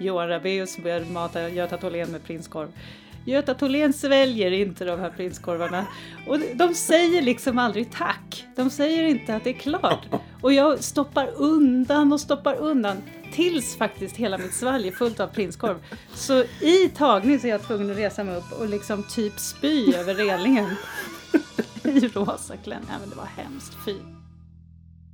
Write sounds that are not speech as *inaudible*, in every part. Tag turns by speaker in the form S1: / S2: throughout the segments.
S1: Johan Rabaeus började mata Göta Tholén med prinskorv. Göta Tholén sväljer inte de här prinskorvarna. Och de säger liksom aldrig tack. De säger inte att det är klart. Och jag stoppar undan och stoppar undan tills faktiskt hela mitt svalg är fullt av prinskorv. Så i tagning så är jag tvungen att resa mig upp och liksom typ spy över relingen. I rosa klänning. Nej men det var hemskt. Fy.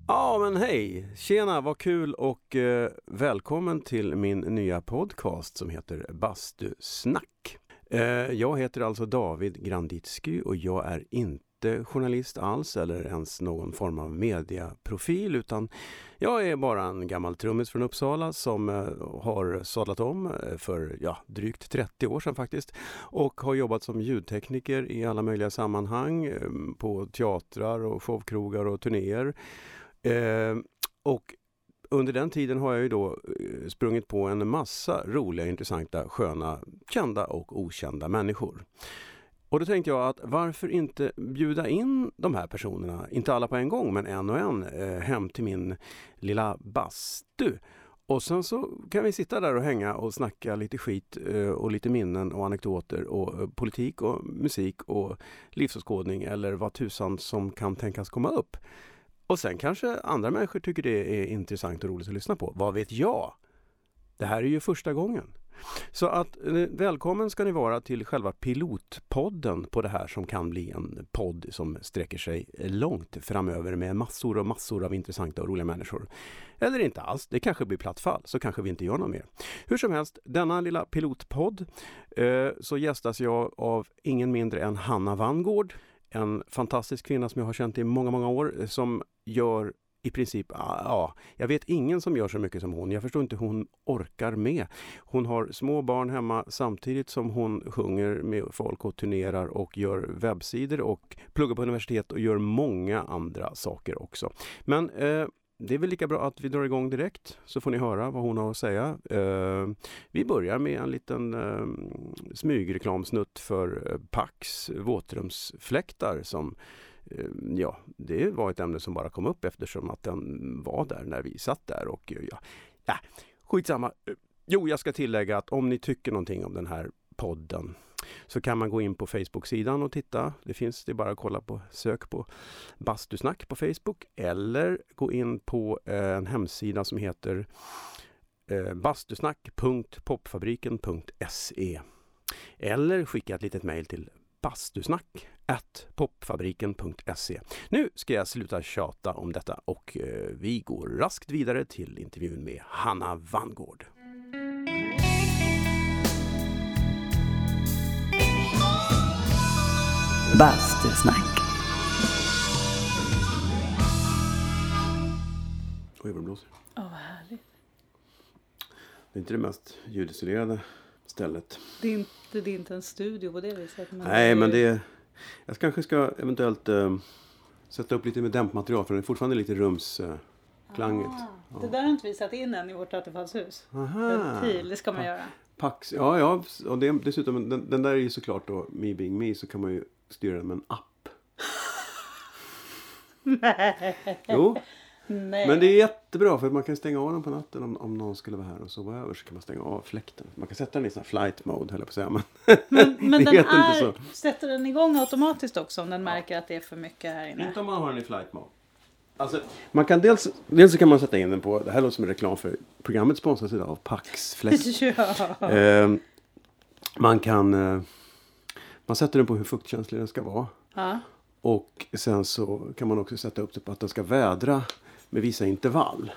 S2: Ja men hej! Tjena, vad kul och eh, välkommen till min nya podcast som heter Bastusnack. Eh, jag heter alltså David Granditsky och jag är inte journalist alls eller ens någon form av mediaprofil utan jag är bara en gammal trummis från Uppsala som eh, har sadlat om eh, för ja, drygt 30 år sedan faktiskt och har jobbat som ljudtekniker i alla möjliga sammanhang eh, på teatrar och showkrogar och turnéer. Eh, och under den tiden har jag ju då eh, sprungit på en massa roliga, intressanta, sköna, kända och okända människor. Och då tänkte jag att varför inte bjuda in de här personerna, inte alla på en gång men en och en, eh, hem till min lilla bastu. Och sen så kan vi sitta där och hänga och snacka lite skit eh, och lite minnen och anekdoter och eh, politik och musik och livsåskådning eller vad tusan som kan tänkas komma upp. Och sen kanske andra människor tycker det är intressant och roligt att lyssna på. Vad vet jag? Det här är ju första gången. Så att eh, välkommen ska ni vara till själva pilotpodden på det här som kan bli en podd som sträcker sig långt framöver med massor och massor av intressanta och roliga människor. Eller inte alls, det kanske blir platt fall, så kanske vi inte gör något mer. Hur som helst, denna lilla pilotpodd eh, så gästas jag av ingen mindre än Hanna Vangård en fantastisk kvinna som jag har känt i många, många år som gör i princip, ah, ja, jag vet ingen som gör så mycket som hon. Jag förstår inte hur hon orkar med. Hon har små barn hemma samtidigt som hon sjunger med folk och turnerar och gör webbsidor och pluggar på universitet och gör många andra saker också. Men eh, det är väl lika bra att vi drar igång direkt så får ni höra vad hon har att säga. Eh, vi börjar med en liten eh, smygreklamsnutt för eh, Pax våtrumsfläktar som eh, Eh, ja, det var ett ämne som bara kom upp eftersom att den var där när vi satt där och eh, ja, ja skitsamma. Eh, jo, jag ska tillägga att om ni tycker någonting om den här podden så kan man gå in på Facebook-sidan och titta. Det finns, det är bara att kolla på sök på Bastusnack på Facebook eller gå in på en hemsida som heter bastusnack.popfabriken.se eller skicka ett litet mejl till bastusnack popfabriken.se. Nu ska jag sluta tjata om detta och eh, vi går raskt vidare till intervjun med Hanna Vangård.
S3: Bastusnack.
S2: Oj, vad det blåser.
S1: Åh, vad härligt.
S2: Det är inte det mest ljudisolerade stället.
S1: Det är, inte, det är inte en studio på det viset. Men
S2: Nej,
S1: är
S2: men det... Jag kanske ska eventuellt eh, sätta upp lite med dämpmaterial för det är fortfarande lite rumsklangigt.
S1: Ah, Det där har inte vi satt in än i vårt attefallshus. Ventil, det ska man göra.
S2: Pax, ja, ja, och det, dessutom, den, den där är ju såklart då, Me Being Me, så kan man ju styra den med en app. *laughs*
S1: Nej.
S2: Jo,
S1: Nej.
S2: men det är jättebra för man kan stänga av den på natten om, om någon skulle vara här och sova över så kan man stänga av fläkten. Man kan sätta den i sån här flight mode höll jag på att säga. Men,
S1: Men, men *laughs*
S2: det
S1: den är, sätter den igång automatiskt också om den märker att det är för mycket här inne?
S2: Inte om man har den i flight mode. Alltså, man kan dels, dels så kan man sätta in den på, det här låter som en reklam för programmet sponsras idag av Pax Fläsk. *laughs*
S1: ja.
S2: Eh, man kan, eh, man sätter den på hur fuktkänslig den ska vara.
S1: ja.
S2: Och sen så kan man också sätta upp det på att den ska vädra med vissa intervall.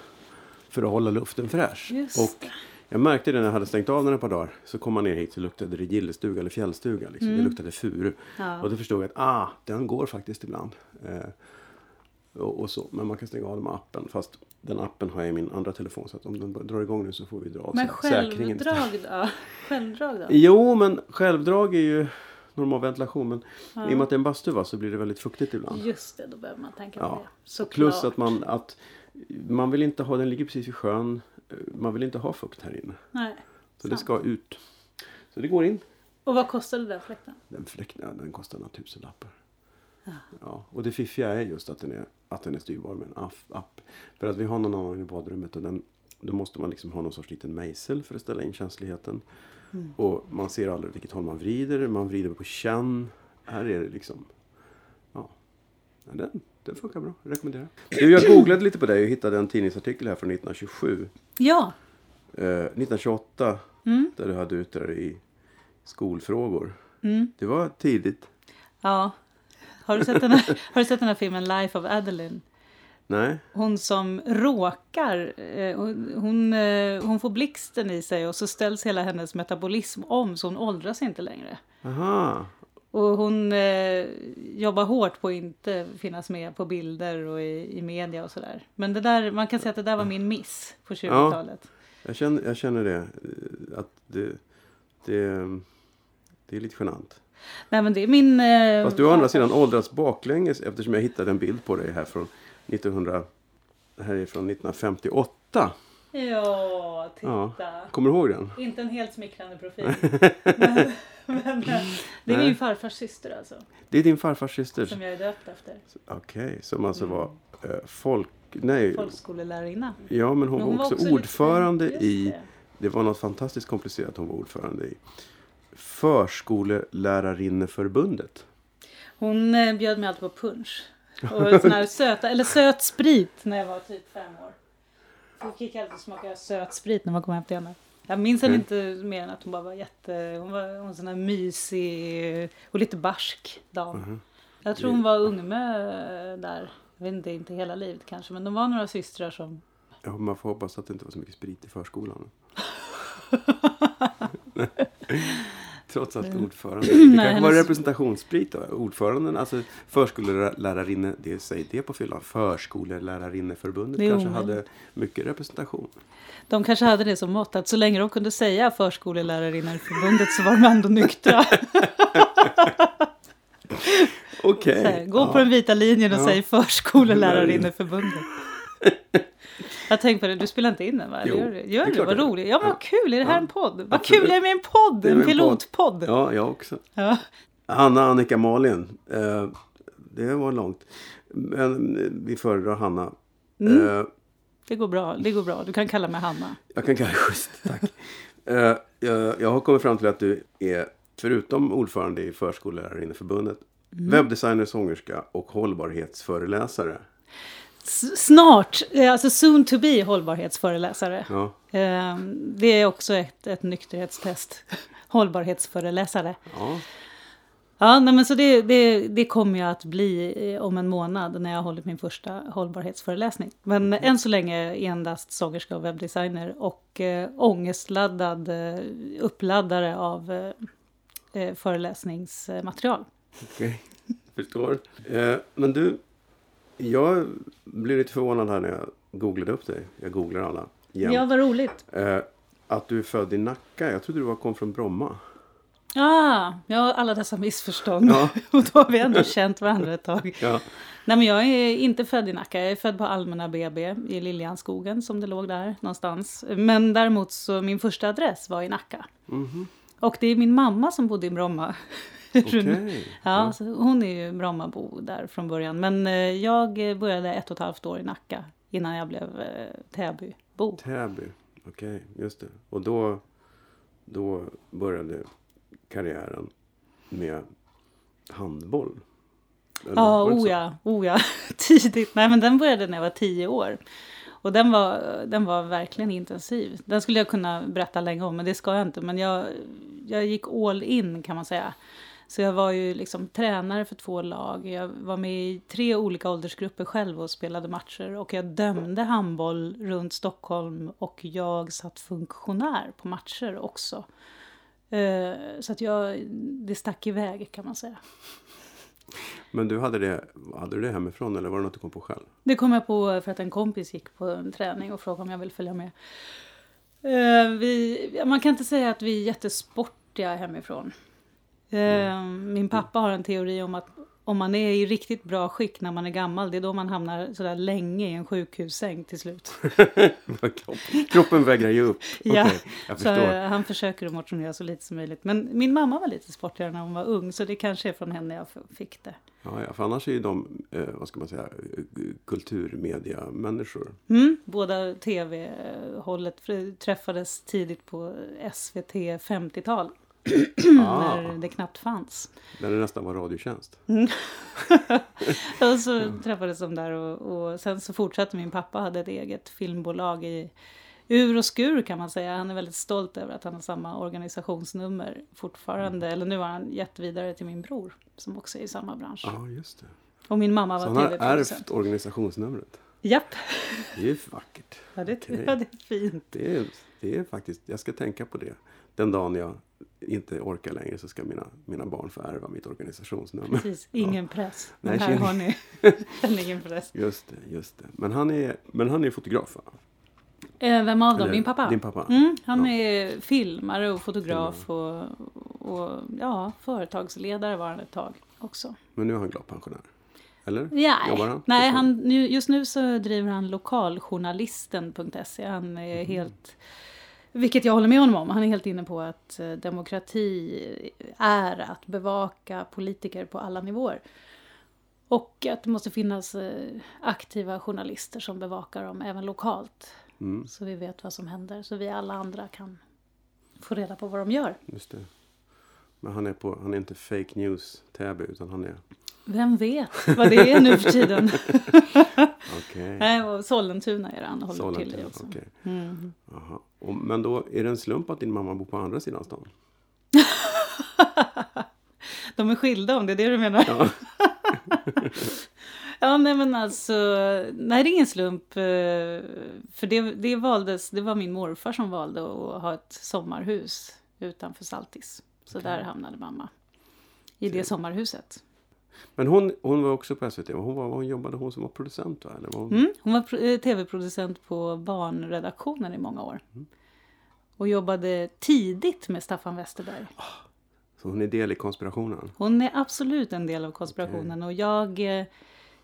S2: För att hålla luften fräsch. Och jag märkte det när jag hade stängt av den ett par dagar. Så kom man ner hit så luktade det gillestuga eller fjällstuga. Liksom. Det luktade furu.
S1: Mm. Ja.
S2: Och då förstod jag att ah, den går faktiskt ibland. Eh, och, och så. Men man kan stänga av den med appen. Fast den appen har jag i min andra telefon. Så att om den drar igång nu så får vi dra av
S1: Men
S2: sä- säkringen istället.
S1: självdrag då? *laughs* Självdrag då?
S2: Jo, men självdrag är ju normal ventilation. Men i och med att det är en bastu va, så blir det väldigt fuktigt ibland.
S1: Just det, då behöver man tänka på
S2: Ja.
S1: det. Såklart.
S2: Plus att man, att man vill inte ha, den ligger precis vid sjön. Eh, Man vill inte ha fukt här inne.
S1: Nej.
S2: Så det
S1: sant.
S2: ska ut. Så det går in.
S1: Och vad kostar det där fläkten?
S2: Den fläkten, ja, den kostar några tusenlappar. Ja. Och det fiffiga är just att den är, att den är styrbar med en app. För att vi har någon annan i badrummet och den Då måste man liksom ha någon sorts liten mejsel för att ställa in känsligheten.
S1: Mm.
S2: Och man ser aldrig vilket håll man vrider. Man vrider på känn. Här är det liksom... Ja. den, den funkar bra. Jag rekommenderar. Du, jag googlade lite på dig och hittade en tidningsartikel här från 1927.
S1: Ja.
S2: Eh, 1928.
S1: Mm.
S2: Där du hade ute dig i skolfrågor.
S1: Mm.
S2: Det var tidigt.
S1: Ja. Har du, sett den här, *laughs* har du sett den här filmen Life of Adeline?
S2: Nej?
S1: Hon som råkar, eh, hon, hon, eh, hon får blixten i sig och så ställs hela hennes metabolism om så hon åldras inte längre.
S2: Aha.
S1: Och hon eh, jobbar hårt på att inte finnas med på bilder och i, i media och sådär. Men det där, man kan säga att det där var min miss på 20-talet.
S2: Jag känner, jag känner det. eh, Att det, det, det är lite genant.
S1: Nej men det är min... Eh,
S2: Fast du har å andra sidan åldrats baklänges eftersom jag hittade en bild på dig här från 1900, det här är från 1958.
S1: Ja, titta.
S2: Ja. Kommer du ihåg den?
S1: Inte en helt smickrande profil. *laughs* men, men, eh, det är min farfars syster alltså.
S2: Det är din farfars syster?
S1: Som jag är döpt efter.
S2: Okej, som alltså
S1: Mm.
S2: var eh, folk... Nej,
S1: Folkskolelärarinna.
S2: ja men hon
S1: Men
S2: var också,
S1: lite-
S2: ordförande
S1: just
S2: i...
S1: det.
S2: Det var något fantastiskt komplicerat hon var ordförande i. Förskolelärarinneförbundet.
S1: Hon eh, bjöd mig alltid på punch. Och sån här söta, eller söt sprit när jag var typ fem år. Hon fick alltid smaka söt sprit när man kom hem till henne. Jag minns henne
S2: Mm.
S1: inte mer än att hon bara var jätte... Hon var en sån här mysig och lite barsk dam.
S2: Mhm.
S1: Jag tror hon var Ungmö där. Jag vet inte, inte hela livet kanske. Men de var några systrar som...
S2: Ja, man får hoppas att det inte var så mycket sprit i förskolan. *laughs* Trots att *clears throat* ordförande... Det
S1: Nej,
S2: kanske var representationssprit då. Ordföranden, alltså förskolelärarinne, det säger det på fyllan. Förskollärarinneförbundet
S1: Det är
S2: kanske hade mycket representation.
S1: De kanske hade det som mått att så länge de kunde säga förskollärarinnor i förbundet så var de ändå nyktra. *laughs*
S2: Okej.
S1: Här, Gå
S2: ja.
S1: på den vita linjen och
S2: Ja.
S1: säg förskollärarinneförbundet. *laughs* Jag tänkte på det, du spelar inte in den va?
S2: Jo,
S1: gör du?
S2: det är
S1: Gör du? Vad
S2: jag
S1: roligt. Ja men vad kul, är det här en podd? Vad kul, är det med en podd?
S2: Är
S1: En pilotpodd?
S2: Ja, jag också.
S1: Ja.
S2: Hanna, Annika, Malin. Eh, det var långt. Men eh, vi föredrar Hanna.
S1: Mm.
S2: Eh,
S1: Det går bra, det går bra. Du kan kalla mig Hanna.
S2: Jag kan kalla dig schysst, tack. Jag, jag har kommit fram till att du är, förutom ordförande i Förskollärarinneförbundet,
S1: Mm.
S2: webbdesigner, sångerska och hållbarhetsföreläsare.
S1: Snart, eh, alltså soon to be hållbarhetsföreläsare.
S2: Ja,
S1: Eh, Det är också ett, ett nykterhetstest. Hållbarhetsföreläsare.
S2: ja.
S1: Ja, nej, men så det, det, det kommer jag att bli eh, om en månad när jag hållit min första hållbarhetsföreläsning. Men än så länge endast sångerska och webbdesigner och eh, ångestladdad eh, uppladdare av eh, föreläsningsmaterial.
S2: okej. Förstår. Eh, men du, jag blev lite förvånad här när jag googlade upp dig. Jag googlar alla jämt.
S1: Ja, vad roligt.
S2: Eh, att du är född i Nacka. Jag trodde du var, kom från Bromma.
S1: Ah, ja, alla dessa missförstånd.
S2: Ja. *laughs*
S1: och då har vi ändå känt varandra ett tag.
S2: Ja,
S1: Nej, men jag är inte född i Nacka. Jag är född på Allmänna BB i Liljanskogen som det låg där någonstans. Men däremot så min första adress var i Nacka.
S2: mhm.
S1: Och det är min mamma som bodde i Bromma. *laughs*
S2: okej.
S1: Ja, Så hon är ju Brommabo där från början. Men eh, jag började ett och ett halvt år i Nacka innan jag blev eh, Täbybo.
S2: Täby. Okej, just det. Och då, då började karriären med handboll. Eller
S1: Ja,
S2: var det
S1: oh
S2: så?
S1: ja, oh ja, *laughs* tidigt. Nej, men den började när jag var tio år. Och den var, den var verkligen intensiv. Den skulle jag kunna berätta länge om, men det ska jag inte. Men jag, jag gick all in kan man säga. Så jag var ju liksom tränare för två lag. Jag var med i tre olika åldersgrupper själv och spelade matcher. Och jag dömde handboll runt Stockholm och jag satt funktionär på matcher också. Eh, Så att jag, det stack iväg kan man säga.
S2: Men du hade det, hade du det hemifrån eller var det något du kom på själv?
S1: Det kom jag på för att en kompis gick på en träning och frågade om jag ville följa med. Eh, vi, man kan inte säga att vi är jättesportiga hemifrån. Eh, Min pappa har en teori om att om man är i riktigt bra skick när man är gammal, det är då man hamnar sådär länge i en sjukhussäng till slut. *laughs*
S2: kroppen, vägrar ge upp. *laughs*
S1: Ja,
S2: jag
S1: Så
S2: förstår.
S1: eh, han försöker att motionera så lite som möjligt. Men min mamma var lite sportigare när hon var ung, så det kanske är från henne jag fick det.
S2: Ja, ja, för annars är ju de, eh, vad ska man säga, kulturmedia-människor.
S1: Mm, båda tv-hållet träffades tidigt på SVT 50-tal. *clears throat*
S2: Ah,
S1: När det knappt fanns.
S2: när det nästan var radiotjänst. *laughs*
S1: Och så träffades de där och, och sen så fortsatte min pappa hade ett eget filmbolag i ur och skur kan man säga. Han är väldigt stolt över att han har samma organisationsnummer fortfarande. Eller nu har han gett vidare till min bror som också är i samma bransch.
S2: Ja, just det.
S1: Och min mamma
S2: Så
S1: var
S2: han har ärvt organisationsnumret.
S1: Japp,
S2: Det är ju vackert.
S1: ja, det,
S2: Okej.
S1: ja, det är fint.
S2: Det är, det är faktiskt, jag ska tänka på det. Den dagen jag inte orkar längre så ska mina, mina barn få ärva mitt organisationsnummer.
S1: Precis, ingen press. Men
S2: Nej,
S1: här
S2: känner-
S1: har ni *laughs* en ingen press.
S2: Just det, just det. Men han är, men han är fotograf va?
S1: Eh, vem av dem?
S2: Eller
S1: Min pappa?
S2: Din pappa?
S1: Mm, han
S2: Ja.
S1: är filmare och fotograf och, och ja, företagsledare var han ett tag också.
S2: Men nu är han glad pensionär. Eller? Jobbar
S1: Nej,
S2: han?
S1: nej han, nu, just nu så driver han lokaljournalisten.se. Han är
S2: Mm.
S1: helt, vilket jag håller med honom om, han är helt inne på att eh, demokrati är att bevaka politiker på alla nivåer. Och att det måste finnas eh, aktiva journalister som bevakar dem även lokalt.
S2: Mm,
S1: Så vi vet vad som händer, så vi alla andra kan få reda på vad de gör.
S2: just det. Men han är, på, han är inte fake news Täby utan han är...
S1: Vem vet vad det är nu för tiden? *laughs*
S2: Okej.
S1: Nej, och Sollentuna är det han håller till i
S2: Sollentuna,
S1: också.
S2: okej.
S1: Mm.
S2: Och, men då är det en slump att din mamma bor på andra sidan stan? *laughs*
S1: De är skilda om det är det du menar?
S2: Ja. *laughs*
S1: Ja, nej men alltså, nej det är ingen slump. eh, För det, det valdes, det var min morfar som valde att ha ett sommarhus utanför Saltis. Så där hamnade mamma. I det sommarhuset.
S2: Men hon, hon var också på SVT. Hon, var, hon jobbade hon som var producent va? Eller var hon...
S1: Mm, hon var eh, tv-producent på barnredaktionen i många år. Och jobbade tidigt med Staffan Westerberg.
S2: Så hon är del i konspirationen?
S1: Hon är absolut en del av konspirationen och jag, eh,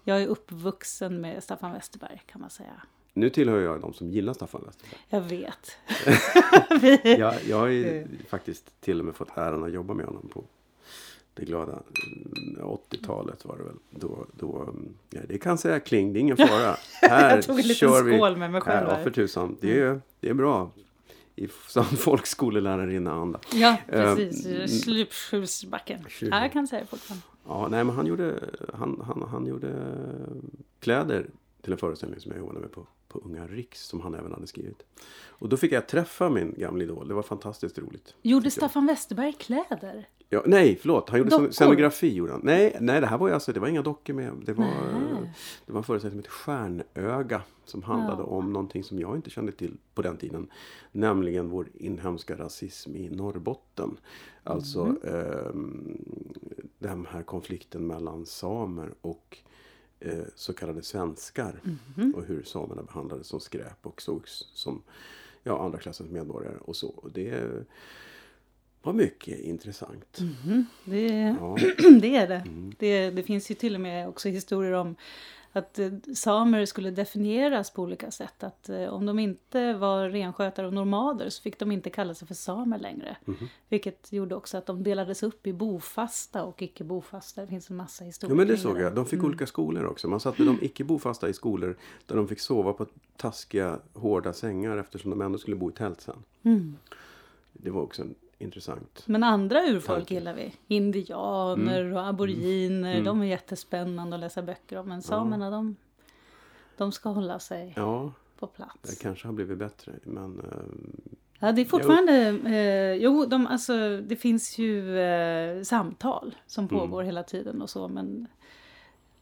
S1: jag är uppvuxen med Staffan Westerberg kan man säga.
S2: Nu tillhör jag de som gillar Staffan Westerberg.
S1: Jag vet. *laughs* *laughs*
S2: Jag, jag har ju faktiskt till och med fått äran att jobba med honom på det glada mm, 80-talet var det väl. Då, då, mm, ja, det kan säga kling, det är ingen fara. *laughs* Här kör vi.
S1: med mig själv
S2: Ja,
S1: här.
S2: för tusan. Det är, det är bra. I sån *laughs* folkskolelärarinna-anda.
S1: Ja,
S2: Eh,
S1: precis.
S2: mm.
S1: Slupskjulsbacken. Ja, jag kan säga det fortfarande.
S2: Ja, nej, men han gjorde, han, han, han gjorde kläder till en föreställning som jag jobbade med på, på Unga Riks som han även hade skrivit. Och då fick jag träffa min gamla idol. Det var fantastiskt roligt.
S1: Gjorde. Staffan Westerberg kläder?
S2: Ja, nej, förlåt. Han gjorde
S1: Dockor?
S2: scen- scenografi. Gjorde han. Nej, nej, det här var ju alltså, det var inga dockor med. Det var,
S1: Nej.
S2: det var en föreställning som hette Stjärnöga. Som handlade
S1: Ja.
S2: om någonting som jag inte kände till på den tiden. Nämligen vår inhemska rasism i Norrbotten. Alltså
S1: Mm.
S2: ehm, den här konflikten mellan samer och eh, så kallade svenskar.
S1: Mhm.
S2: Och hur samerna behandlades som skräp och sågs som ja, andra klassens medborgare. Och så. Och det var mycket intressant.
S1: Mhm. Det,
S2: Ja, *clears throat*
S1: det är det.
S2: Mm.
S1: det. Det finns ju till och med också historier om att eh, samer skulle definieras på olika sätt. Att eh, om de inte var renskötare och nomader så fick de inte kalla sig för samer längre.
S2: Mhm.
S1: Vilket gjorde också att de delades upp i bofasta och icke bofasta. Det finns en massa historier
S2: ja men det såg jag. De fick
S1: Mm.
S2: olika skolor också. Man satte de icke bofasta i skolor där de fick sova på taskiga, hårda sängar eftersom de ändå skulle bo i tält sen.
S1: Mm.
S2: Det var också en intressant.
S1: Men andra urfolk
S2: Tanke.
S1: gillar vi. Indianer och aboriginer.
S2: Mm.
S1: De är jättespännande att läsa böcker om. Men samerna de, de ska hålla sig
S2: Ja,
S1: på
S2: det
S1: plats.
S2: kanske har blivit bättre. Men eh,
S1: Ja, det är fortfarande... Eh, jo, de, alltså, det finns ju eh, samtal som
S2: Mm.
S1: pågår hela tiden och så. Men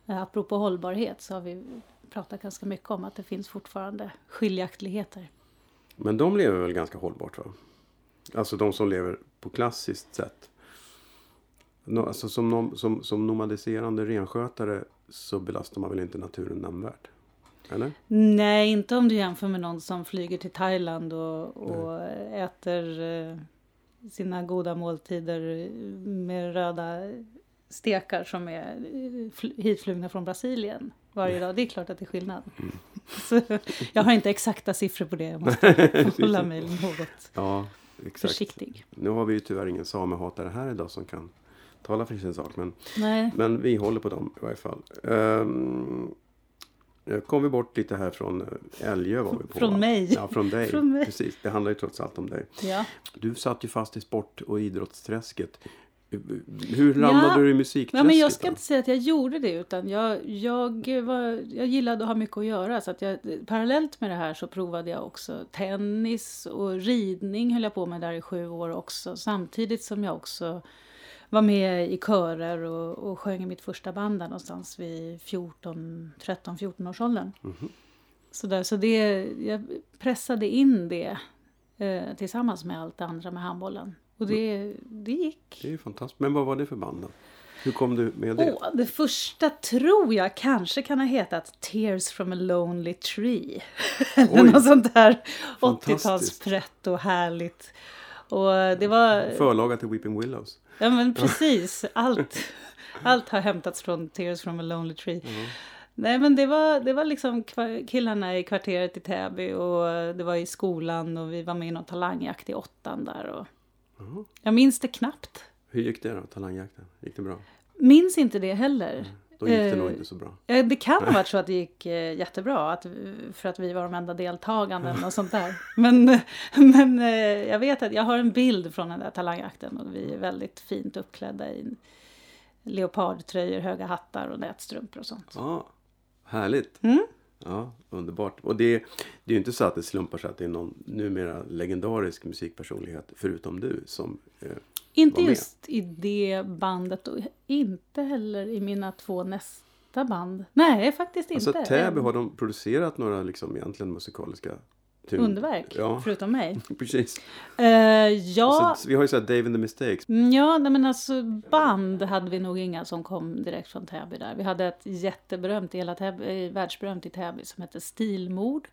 S1: eh, apropå hållbarhet så har vi pratat ganska mycket om att det finns fortfarande skiljaktigheter.
S2: Men de lever väl ganska hållbart va? Alltså de som lever på klassiskt sätt. No, alltså som, nom- som, som nomadiserande renskötare så belastar man väl inte naturen nämnvärt? Eller?
S1: Nej, inte om du jämför med någon som flyger till Thailand och, och äter eh, sina goda måltider med röda stekar som är eh, fl- hitflugna från Brasilien varje dag. Det är klart att det är skillnad.
S2: Mm. *laughs*
S1: Så, jag har inte exakta siffror på det. Jag måste *laughs* hålla mig något
S2: Ja, exakt.
S1: försiktig.
S2: Nu har vi ju tyvärr ingen samehatare här idag som kan tala för sin sak. Men,
S1: Nej.
S2: men vi håller på dem i varje fall. Um, kom vi bort lite här från eh, Älgö var vi på.
S1: Från
S2: va?
S1: mig.
S2: Ja, från dig. *laughs*
S1: Från mig.
S2: Precis, det handlar ju trots allt om dig.
S1: Ja.
S2: Du satt ju fast i sport och idrottsträsket. Hur ramlade
S1: Ja.
S2: du i musikträsket?
S1: Ja, men jag ska
S2: då?
S1: inte säga att jag gjorde det utan jag, jag, var, jag gillade att ha mycket att göra. Så att jag, parallellt med det här så provade jag också tennis och ridning höll jag på med där i sju år också. Samtidigt som jag också var med i körer och, och sjöng i mitt första band där någonstans vid 14, 13-14 års åldern.
S2: Mhm.
S1: Så, där, så det, jag pressade in det eh, tillsammans med allt det andra med handbollen. Och det, det gick.
S2: Det är ju fantastiskt. Men vad var det för band då? Hur kom du med det?
S1: Åh, det första tror jag kanske kan ha hetat Tears from a Lonely Tree. *laughs* Eller något sånt där
S2: Fantastiskt.
S1: 80-talsprätt och härligt. Och det var...
S2: Förlaga till Weeping Willows.
S1: Ja men precis. Allt, allt har hämtats från Tears from a Lonely Tree. Nej men det var, det var liksom killarna i kvarteret i Täby och det var i skolan och vi var med i någon talangjakt i åttan där. Och...
S2: Jaha.
S1: Jag minns det knappt.
S2: Hur gick det då, talangjakten? Gick det bra?
S1: Minns inte det heller.
S2: Då gick det
S1: Eh,
S2: nog inte så bra.
S1: Ja, det kan ha varit så att det *laughs* gick eh, jättebra, att, för att vi var de enda deltagande och sånt där. *laughs* Men, *laughs* men eh, jag vet att jag har en bild från den där talangjakten och vi är väldigt fint uppklädda i leopardtröjor, höga hattar och nätstrumpor och sånt.
S2: Ja, härligt.
S1: Mm.
S2: Ja, underbart. Och det, det är ju inte så att det slumpar sig att det är någon numera legendarisk musikpersonlighet förutom du som... Eh,
S1: Inte
S2: Var med.
S1: just i det bandet och inte heller i mina två nästa band. Nej, faktiskt
S2: alltså
S1: inte.
S2: Täby, har de producerat några liksom egentligen musikaliska tyngd-
S1: Underverk,
S2: Ja,
S1: förutom mig. *laughs*
S2: precis.
S1: Eh, ja,
S2: Så, vi har ju såhär Dave and the Mistakes.
S1: Mm, Ja, nej men alltså band hade vi nog inga som kom direkt från Täby där. Vi hade ett jätteberömt, hela Täby, eh, världsberömt i Täby som hette Stilmord.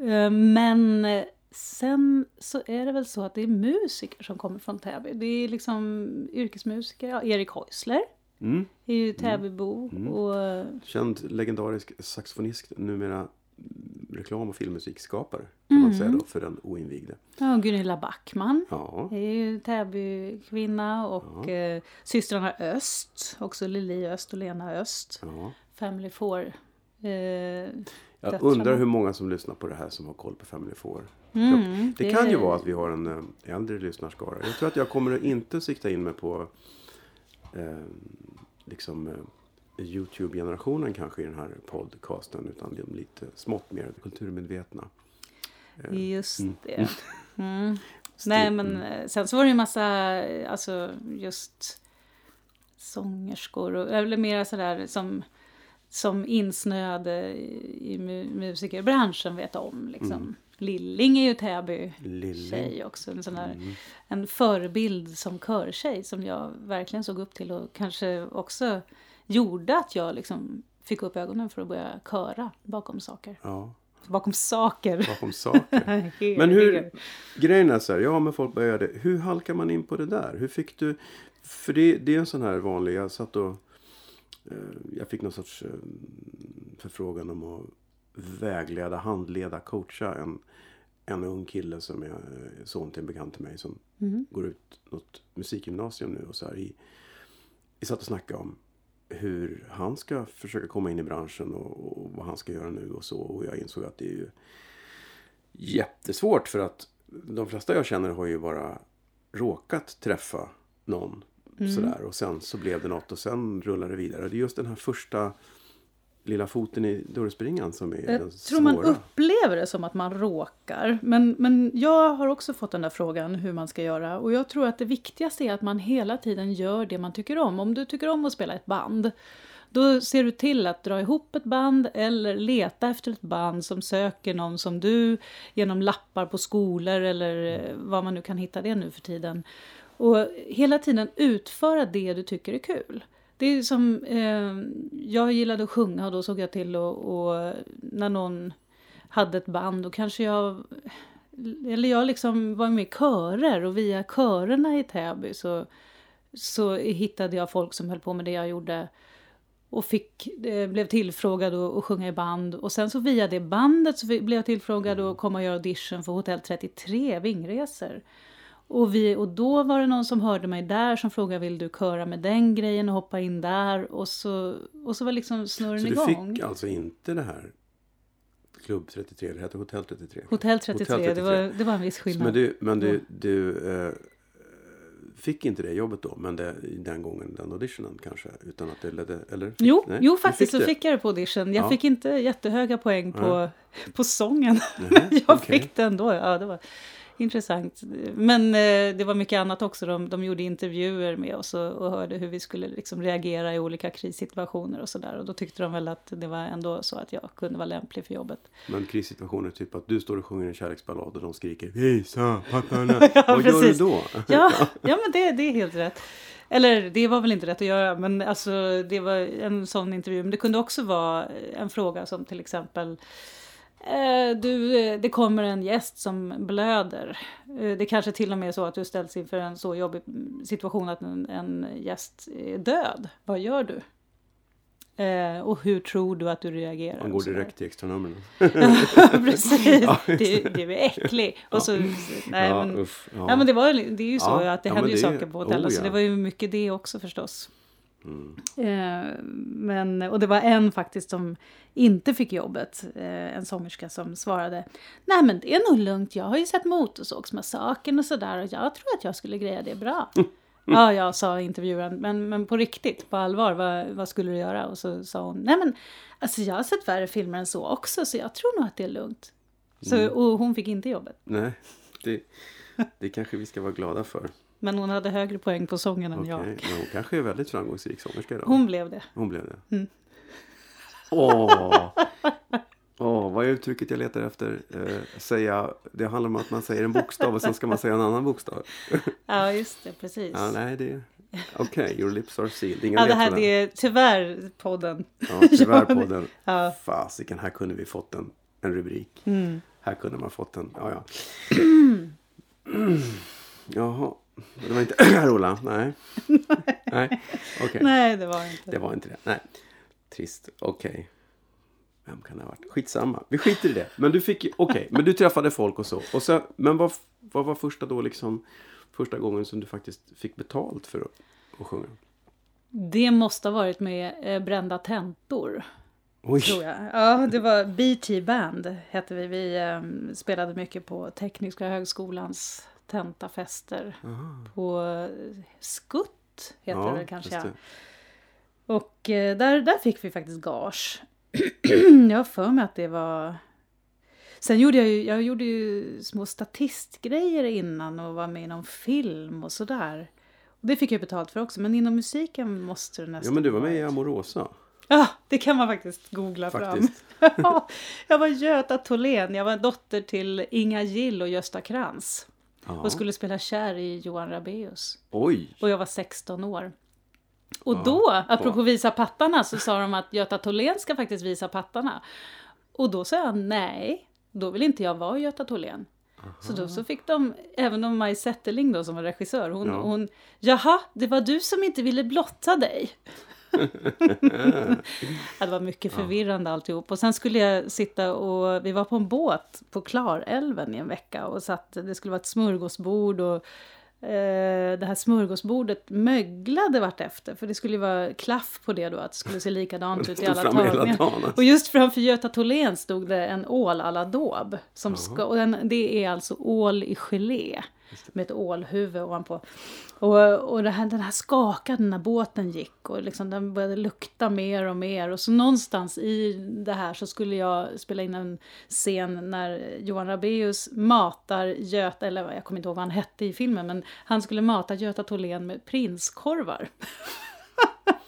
S1: Eh, Men eh, sen så är det väl så att det är musiker som kommer från Täby. Det är liksom yrkesmusiker, ja, Erik Häusler
S2: Mm.
S1: är ju Täbybo. Och, eh,
S2: Känd legendarisk saxofonist, numera mm, reklam och filmmusikskapare. Kan man säga då, för den oinvigde.
S1: ja, Gunilla Backman.
S2: Ja,
S1: är ju Täbykvinna och eh, systrarna Öst, också Lili Öst och Lena Öst.
S2: ja.
S1: Family Four. Eh,
S2: Jag undrar hur många som lyssnar på det här som har koll på Family Four.
S1: mm,
S2: Det kan ju vara att vi har en eh, äldre lyssnarskara. Jag tror att jag kommer inte sikta in mig på eh, liksom eh, Youtube-generationen kanske i den här podcasten. Utan de lite smått mer kulturmedvetna.
S1: Just det. Mm. *laughs* Nej men eh, sen så var det ju massa, eh, alltså just sångerskor och eller mera sådär som, som insnöade i, i mu- musikerbranschen vet om liksom. Lilling är ju Täby
S2: Lilling.
S1: tjej också. En, sån där, en förebild som körtjej som jag verkligen såg upp till och kanske också gjorde att jag liksom fick upp ögonen för att börja köra bakom saker.
S2: Ja,
S1: Bakom saker.
S2: bakom saker. *laughs* Men hur, grejen är så här, ja men folk började, hur halkar man in på det där? Hur fick du, för det, det är en sån här vanlig, jag satt och, eh, jag fick någon sorts eh, förfrågan om att vägleda, handleda, coacha en, en ung kille som är eh, son till en bekant till mig som
S1: Mm.
S2: går ut något musikgymnasium nu och så här i, vi satt och snackade om hur han ska försöka komma in i branschen och, och vad han ska göra nu och så. Och jag insåg att det är ju jättesvårt för att de flesta jag känner har ju bara råkat träffa någon sådär och sen så blev det något och sen rullar det vidare. Det är just den här första lilla foten i dörrspringan som är den
S1: Jag tror man
S2: svåra.
S1: upplever det som att man råkar. Men, men jag har också fått den där frågan hur man ska göra. Och jag tror att det viktigaste är att man hela tiden gör det man tycker om. Om du tycker om att spela ett band. Då ser du till att dra ihop ett band eller leta efter ett band som söker någon som du genom lappar på skolor eller eh, vad man nu kan hitta det nu för tiden. Och hela tiden utföra det du tycker är kul. Det är som, eh, jag gillade att sjunga och då såg jag till och, och när någon hade ett band då kanske jag, eller jag liksom var med i körer och via körerna i Täby så så hittade jag folk som höll på med det jag gjorde och fick, eh, blev tillfrågad att, att sjunga i band. Och sen så via det bandet så blev jag tillfrågad att komma och göra audition för Hotell 33, Vingresor. Och, vi, och då var det någon som hörde mig där som frågade vill du köra med den grejen och hoppa in där. Och så, och så var liksom snurren
S2: Så du
S1: igång.
S2: fick alltså inte det här Klubb 33, det hette Hotell 33?
S1: Hotell 33,
S2: Hotell
S1: Det, var, det var en viss skillnad.
S2: Men du, men du, du eh, fick inte det jobbet då, men det, den gången, den auditionen kanske, utan att det ledde, eller?
S1: Jo,
S2: Nej,
S1: jo
S2: du
S1: faktiskt så
S2: det.
S1: fick jag det på audition. Jag
S2: Ja.
S1: fick inte jättehöga poäng på, *laughs* på sången.
S2: Nej, *laughs*
S1: jag
S2: okej.
S1: fick det ändå. Ja, det var intressant. Men eh, det var mycket annat också. De, de gjorde intervjuer med oss och, och hörde hur vi skulle liksom reagera i olika krissituationer och sådär. Och då tyckte de väl att det var ändå så att jag kunde vara lämplig för jobbet.
S2: Men krissituationer, typ att du står och sjunger en kärleksballad och de skriker Visa papparna. *laughs*
S1: Ja,
S2: Vad gör du
S1: precis.
S2: då?
S1: Ja, *laughs* ja men det, det är helt rätt. Eller det var väl inte rätt att göra, men alltså, det var en sån intervju. Men det kunde också vara en fråga som till exempel du, eh, det kommer en gäst som blöder. Eh, Det kanske till och med är så att du ställs inför en så jobbig situation att en, en gäst är död. Vad gör du? Eh, och hur tror du att du reagerar?
S2: Man går direkt till extranumren. *laughs*
S1: Precis,
S2: Ja.
S1: du är äcklig. Och så, nej,
S2: ja,
S1: men,
S2: uff, ja.
S1: Ja men det, var, det är ju så
S2: Ja,
S1: att det
S2: ja,
S1: händer ju
S2: det-
S1: saker på hotellen
S2: oh,
S1: så
S2: ja.
S1: det var ju mycket det också förstås.
S2: Mm.
S1: Eh, men, och det var en faktiskt som inte fick jobbet, eh, en sångerska som svarade Nej men det är nog lugnt, jag har ju sett Motorsågsmassakern och sådär och jag tror att jag skulle greja det bra. *laughs* Ja, jag sa intervjuaren, men, men på riktigt, på allvar, vad, vad skulle du göra? Och så sa hon, nej men alltså jag har sett värre filmer än så också så jag tror nog att det är lugnt. Så,
S2: Mm.
S1: Och hon fick inte jobbet.
S2: Nej, det, *laughs* det kanske vi ska vara glada för.
S1: Men hon hade högre poäng på sången än jag.
S2: men hon kanske är väldigt framgångsrik sångerska idag.
S1: Hon blev det.
S2: Hon blev det.
S1: Mm.
S2: Åh! Åh, vad är uttrycket jag letar efter? Eh, säga, det handlar om att man säger en bokstav och sen ska man säga en annan bokstav. *laughs*
S1: Ja, just det, precis.
S2: Ja, nej, det... Okej, your lips are sealed. Inga
S1: Ja, det här det är tyvärr podden.
S2: Ja, tyvärr *laughs*
S1: Ja,
S2: på
S1: det-
S2: den.
S1: Ja.
S2: Fasiken, här kunde vi fått en, en rubrik.
S1: Mm.
S2: Här kunde man fått en, ja ja. *clears throat* Jaha, det var inte *clears throat* Ola, nej. *laughs* Nej, okej.
S1: Nej, det var inte.
S2: Det var inte det, nej. Trist, okej. Vem kan det ha varit? Skitsamma, vi skiter i det. Men du fick, okej, *laughs* men du träffade folk och så. Och sen, men vad, vad var första då liksom, första gången som du faktiskt fick betalt för att, att sjunga?
S1: Det måste ha varit med eh, Brända tentor,
S2: Oj,
S1: tror jag. Ja, det var BT Band, hette vi. Vi eh, spelade mycket på Tekniska högskolans tentafester.
S2: Aha.
S1: På eh, Skutt, heter det väl kanske. ja.
S2: det.
S1: Och eh, där, där fick vi faktiskt gage. *clears throat* jag har för mig att det var... Sen gjorde jag ju, jag gjorde ju små statistgrejer innan och var med i någon film och sådär. Och det fick jag betalt för också, men inom musiken måste det nästan
S2: Ja, men du var med i. Amorosa.
S1: Ja, det kan man faktiskt googla
S2: Faktiskt. *laughs*
S1: fram. jag var Göta Tholén, jag var dotter till Inga Gill och Gösta Krantz.
S2: Ja.
S1: Och skulle spela kär i Johan Rabaeus.
S2: Oj,
S1: Och jag var 16 år. Och
S2: Ja,
S1: då, apropå visa pattarna, så sa de att Göta Tholén ska faktiskt visa pattarna. Och då sa jag nej, då vill inte jag vara Göta Tholén. Så då så fick de, även om Maj Zetterling då som var regissör, hon,
S2: Ja.
S1: hon jaha, det var du som inte ville blotta dig. Det var mycket förvirrande alltihop. Och sen skulle jag sitta och, vi var på en båt på Klarälven i en vecka och satt, det skulle vara ett smörgåsbord och eh, det här smörgåsbordet möglade vartefter. För det skulle ju vara klaff på det då, att det skulle se likadant *laughs* ut i alla tagningar.
S2: alltså.
S1: Och just framför Göta Tholén stod det en ål à la daube. Som
S2: Jaha.
S1: ska, och den, det är alltså ål i gelé. Med ett ålhuvud ovanpå. Och, och det här, den här skakade när båten gick. Och liksom den började lukta mer och mer. Och så någonstans i det här så skulle jag spela in en scen när Johan Rabaeus matar Göta, eller jag kommer inte ihåg vad han hette i filmen. Men han skulle mata Göta Tholén med prinskorvar. *laughs*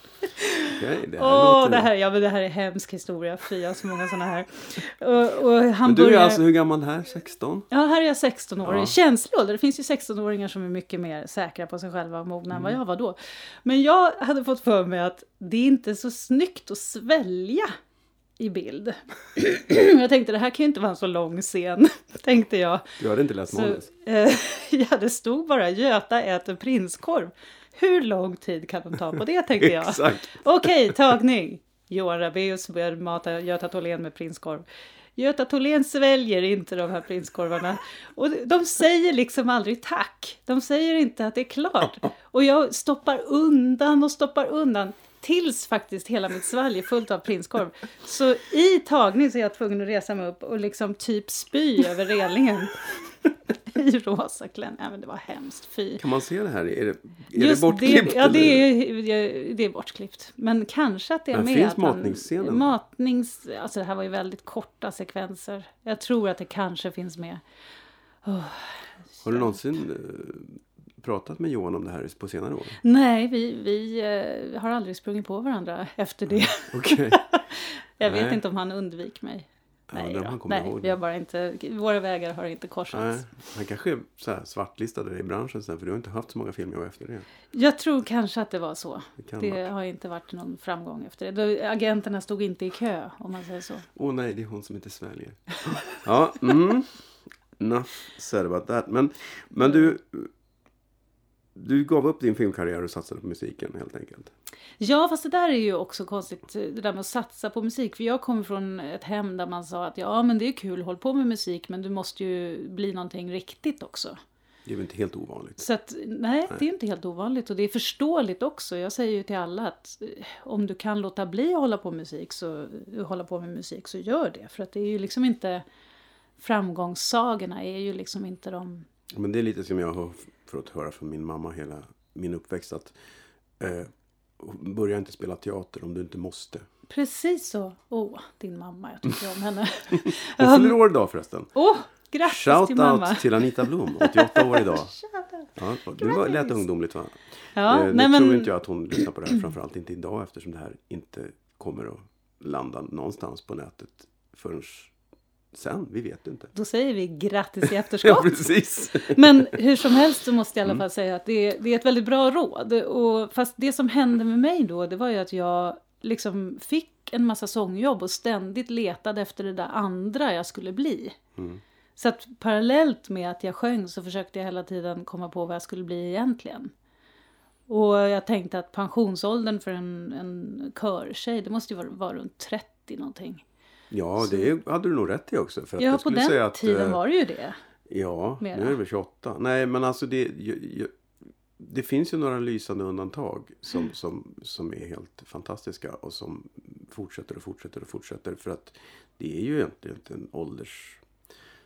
S2: Okej, det här
S1: Åh,
S2: låter...
S1: det här, ja, men det här är hemsk historia. Fy, jag har så många sådana här. Och, och han
S2: Men du är
S1: börjar...
S2: alltså hur gammal här? 16?
S1: Ja, här är jag 16 år.
S2: Ja.
S1: Känslig ålder. Det finns ju 16-åringar som är mycket mer säkra på sig själva och mogna än
S2: Mm.
S1: vad jag var då. Men jag hade fått för mig att det är inte så snyggt att svälja i bild. *clears throat* jag tänkte det här kan ju inte vara en så lång scen, *laughs* tänkte jag.
S2: Du hade inte läst manus?
S1: eh, *laughs* ja, det stod bara Göta äter prinskorv. Hur lång tid kan de ta på det tänkte jag. *laughs*
S2: Exakt.
S1: Okej, tagning. Johan Rabaeus börjar mata Göta Tholén med prinskorv. Göta Tholén sväljer inte de här prinskorvarna. Och de säger liksom aldrig tack. De säger inte att det är klart. Och jag stoppar undan och stoppar undan. Tills faktiskt hela mitt svalg är fullt av prinskorv. Så i tagning så är jag tvungen att resa mig upp och liksom typ spy över relingen. I rosa klänning. Ja, men det var hemskt. Fy.
S2: Kan man se det här? Är det, är
S1: Just
S2: det bortklippt?
S1: ja, det är, det är bortklippt. Men kanske att det är
S2: Men
S1: med.
S2: finns
S1: att
S2: matningsscenen?
S1: Matnings... Alltså det här var ju väldigt korta sekvenser. Jag tror att det kanske finns med. Åh,
S2: Har du någonsin eh, pratat med Johan om det här på senare år?
S1: Nej, vi, vi eh, har aldrig sprungit på varandra efter det.
S2: Okej. *laughs*
S1: Jag vet
S2: Nej.
S1: inte om han undvik mig.
S2: Ja,
S1: Nej, då.
S2: han kommer
S1: Nej
S2: ihåg
S1: vi har bara inte, våra vägar har inte korsats.
S2: Nej, han kanske är så här svartlistad i branschen sen för du har inte haft så många filmer efter det.
S1: Jag tror kanske att det var så.
S2: Det
S1: Det har inte varit någon framgång efter det. Agenterna stod inte i kö, om man säger så.
S2: Åh nej, det är hon som inte sväljer. *laughs* ja, mm. Enough said about that. Men, men du, du gav upp din filmkarriär och satsade på musiken helt enkelt.
S1: Ja, fast det där är ju också konstigt, det där med att satsa på musik. För jag kommer från ett hem där man sa att ja, men det är kul, håll på med musik, men du måste ju bli någonting riktigt också.
S2: Det är väl inte helt ovanligt.
S1: Så att, nej, det är inte helt ovanligt och det är förståeligt också. Jag säger ju till alla att eh, om du kan låta bli att hålla på med musik så, hålla på med musik så gör det. För att det är ju liksom inte, framgångssagorna är ju liksom inte de
S2: Men det är lite som jag har fått höra från min mamma hela min uppväxt. Att eh, börja inte spela teater om du inte måste.
S1: Precis så. Åh, din mamma, jag tycker om henne. *laughs*
S2: Hon fyller år idag förresten.
S1: Åh, grattis till
S2: Shout
S1: mamma.
S2: out till Anita Blom, 88 år idag. *laughs*
S1: Shoutout.
S2: Ja, det var, lät ungdomligt va?
S1: Ja,
S2: Eh, nu
S1: nej men...
S2: tror inte jag att hon lyssnar på det här, framförallt inte idag eftersom det här inte kommer att landa någonstans på nätet förrän sen. Vi vet inte.
S1: Då säger vi grattis i *laughs*
S2: Ja,
S1: efterskott.
S2: precis. *laughs*
S1: Men hur som helst så måste jag i
S2: Mm.
S1: alla fall säga att det är, det är ett väldigt bra råd. Och, fast det som hände med mig då, det var ju att jag liksom fick en massa sångjobb och ständigt letade efter det där andra jag skulle bli.
S2: Mm.
S1: Så att parallellt med att jag sjöng så försökte jag hela tiden komma på vad jag skulle bli egentligen. Och jag tänkte att pensionsåldern för en, en körtjej, det måste ju vara, vara runt 30 någonting.
S2: Ja, det hade du nog rätt i också. För att
S1: Ja,
S2: jag
S1: på den
S2: säga att,
S1: tiden
S2: eh,
S1: var det ju det.
S2: Ja,
S1: Mera.
S2: nu är det väl 28. Nej, men alltså det... ju- ju- Det finns ju några lysande undantag som,
S1: Mm.
S2: som, som är helt fantastiska och som fortsätter och fortsätter och fortsätter. För att det är ju egentligen inte en ålders...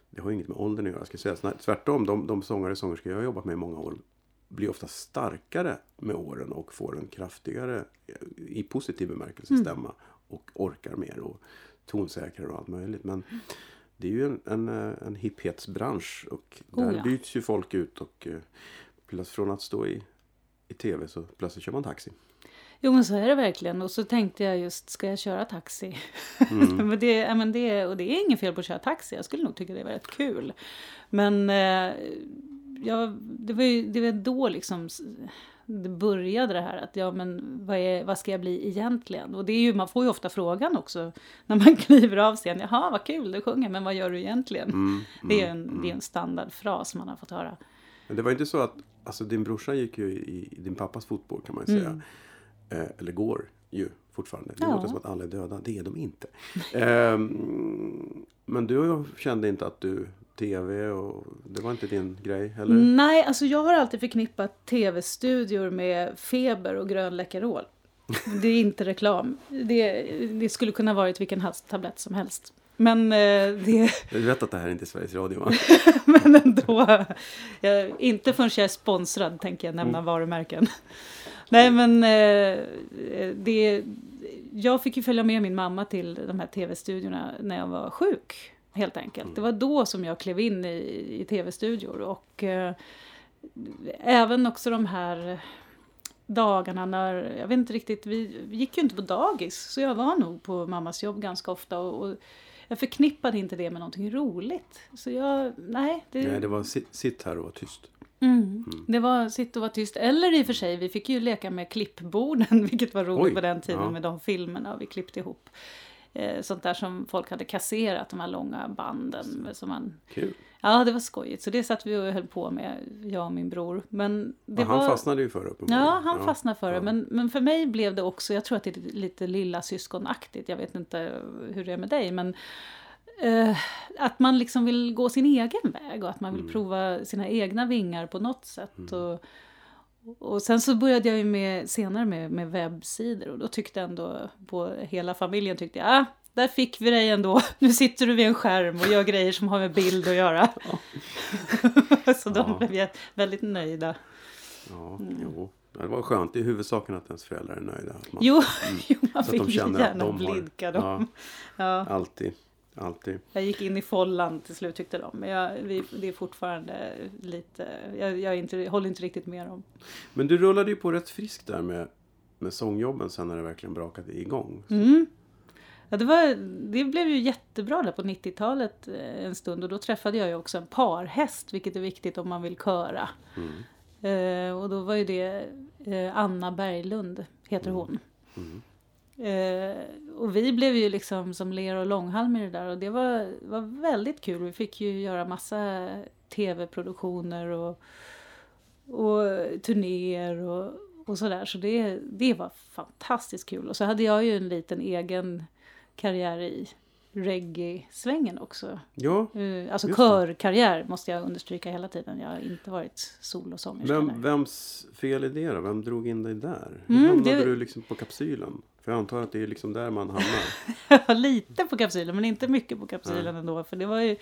S2: Det har inget med åldern att göra. Ska jag säga. Snarare- Tvärtom, de, de sångare och sångerskor jag har jobbat med i många år blir ofta starkare med åren och får en kraftigare, i positiv bemärkelse,
S1: Mm.
S2: stämma. Och orkar mer och tonsäkrare och allt möjligt. Men det är ju en, en, eh, en hipphetsbransch och
S1: Oh,
S2: där
S1: ja.
S2: byts ju folk ut och eh, från att stå i, i tv så plötsligt kör man taxi.
S1: Jo men så är det verkligen. Och så tänkte jag just, ska jag köra taxi?
S2: Mm. *laughs*
S1: men det, ja, men det, och det är inget fel på att köra taxi. Jag skulle nog tycka det var rätt kul. Men eh, ja, det var ju det var då liksom det började det här att ja men vad, är, vad ska jag bli egentligen? Och det är ju, man får ju ofta frågan också när man *laughs* kliver av scenen. Jaha vad kul du sjunger men vad gör du egentligen?
S2: Mm, *laughs*
S1: det är
S2: mm,
S1: en, det är en standardfras man har fått höra.
S2: Men det var inte så att, alltså din brorsa gick ju i, i din pappas fotspår kan man ju säga.
S1: Mm.
S2: Eh, eller går ju fortfarande. Det
S1: Ja.
S2: låter som att alla är döda, det är de inte. *laughs* Ehm, men du kände inte att du, tv och det var inte din grej eller?
S1: Nej, alltså jag har alltid förknippat tv-studior med feber och grön Läkerol. Det är inte reklam. Det, det skulle kunna varit vilken halstablett som helst. Men, eh, det,
S2: Du vet att det här är inte Sveriges Radio va? *laughs*
S1: men ändå. Jag, inte förrän jag är sponsrad tänker jag nämna varumärken. Nej men eh, det, jag fick ju följa med min mamma till de här tv-studiorna när jag var sjuk. Helt enkelt. Det var då som jag klev in i, i tv-studior. Och eh, även också de här dagarna när, jag vet inte riktigt, vi, vi gick ju inte på dagis. Så jag var nog på mammas jobb ganska ofta. Och, och jag förknippade inte det med någonting roligt. Så jag, nej. Det,
S2: Nej, det var sitt, sitt här och var tyst.
S1: Mm. Det var sitt och vara tyst. Eller i och för sig, vi fick ju leka med klippborden, *laughs* vilket var roligt
S2: Oj,
S1: på den tiden
S2: ja.
S1: med de filmerna vi klippte ihop. Eh, sånt där som folk hade kasserat, de här långa banden. Som man,
S2: Kul.
S1: ja, det var skojigt. Så det satt vi och höll på med, jag och min bror. Men det
S2: Ja, han
S1: var,
S2: fastnade ju för det uppenbarligen.
S1: Ja, han fastnade för det.
S2: ja.
S1: Men, men för mig blev det också, jag tror att det är lite lilla syskonaktigt. Jag vet inte hur det är med dig, men eh, att man liksom vill gå sin egen väg och att man vill
S2: Mm.
S1: prova sina egna vingar på något sätt. Och, och sen så började jag ju med, senare med, med webbsidor och då tyckte ändå på hela familjen tyckte jag, ah, där fick vi dig ändå. *laughs* Nu sitter du vid en skärm och gör grejer som har med bild att göra. *laughs* så de
S2: Ja.
S1: blev väldigt nöjda.
S2: Ja,
S1: Mm.
S2: jo. Ja, Det var skönt. Det är huvudsaken att ens föräldrar är nöjda. Att man,
S1: Jo, *laughs* jo man vill ju gärna
S2: de har-
S1: blidka dem.
S2: Ja,
S1: Ja.
S2: alltid. Alltid.
S1: Jag gick in i follan till slut tyckte de. Men jag, vi, det är fortfarande lite, jag, jag, inte, håller inte riktigt med dem.
S2: Men du rullade ju på rätt friskt där med, med sångjobben sen när det verkligen brakade igång.
S1: Mm. Ja, det, var, det blev ju jättebra där på 90-talet eh, en stund och då träffade jag ju också en parhäst vilket är viktigt om man vill köra.
S2: Mm.
S1: Eh, och då var ju det eh, Anna Berglund heter hon.
S2: Mm.
S1: Eh, och vi blev ju liksom som ler och långhalm i det där och det var, var väldigt kul. Vi fick ju göra massa tv-produktioner och, och turnéer och, och sådär. Så det, det var fantastiskt kul. Och så hade jag ju en liten egen karriär i reggae-svängen också.
S2: Ja,
S1: Eh, alltså körkarriär måste jag understryka hela tiden. Jag har inte varit solosångerska.
S2: vem, vems fel är det då? Vem drog in dig där? Hur
S1: Mm,
S2: hamnade
S1: det-
S2: du liksom på kapsylen? För jag antar att det är liksom där man hamnar. *laughs*
S1: Lite på kapsylen, men inte mycket på kapsylen ändå. För det var ju,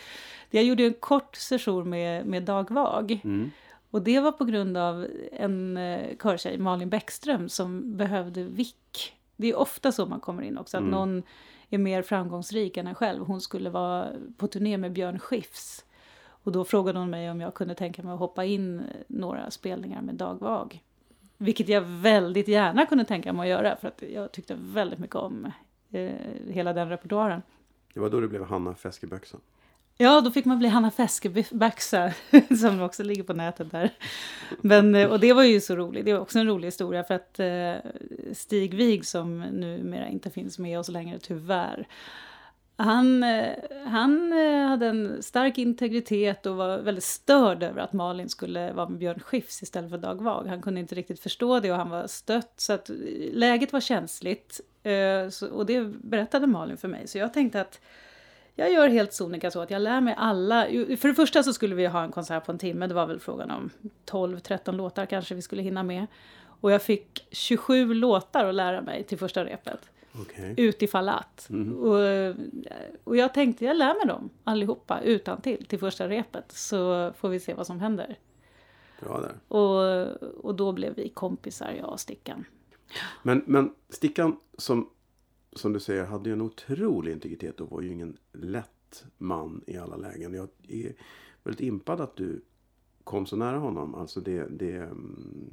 S1: jag gjorde ju en kort session med, med Dag Vag.
S2: Mm.
S1: Och det var på grund av en eh, körtjej, Malin Bäckström, som behövde vick. Det är ofta så man kommer in också, att
S2: Mm.
S1: någon är mer framgångsrik än en själv. Hon skulle vara på turné med Björn Skifs. Och då frågade hon mig om jag kunde tänka mig att hoppa in några spelningar med Dag Vag. Vilket jag väldigt gärna kunde tänka mig att göra, för att jag tyckte väldigt mycket om eh, hela den repertoaren.
S2: Det var då det blev Hanna Feskeböksa.
S1: Ja, då fick man bli Hanna Feskebäcksa, *laughs* som också ligger på nätet där. Men, eh, och det var ju så roligt, det var också en rolig historia för att eh, Stig Wig, som numera inte finns med oss längre tyvärr, han, eh, han eh, hade en stark integritet och var väldigt störd över att Malin skulle vara med Björn Skifs istället för Dag Vag. Han kunde inte riktigt förstå det och han var stött. Så att eh, läget var känsligt. Och det berättade Malin för mig. Så jag tänkte att jag gör helt sonika så att jag lär mig alla. För det första så skulle vi ha en konsert på en timme. Det var väl frågan om 12-13 låtar kanske vi skulle hinna med. Och jag fick 27 låtar att lära mig till första repet.
S2: Okej.
S1: Utifall att. Och, och jag tänkte jag lär mig dem allihopa utan till till första repet. Så får vi se vad som händer.
S2: Bra där.
S1: Och, och då blev vi kompisar, jag och Stickan.
S2: Men, men Stickan som, som du säger hade ju en otrolig integritet och var ju ingen lätt man i alla lägen. Jag är väldigt impad att du kom så nära honom. Alltså det, det mm,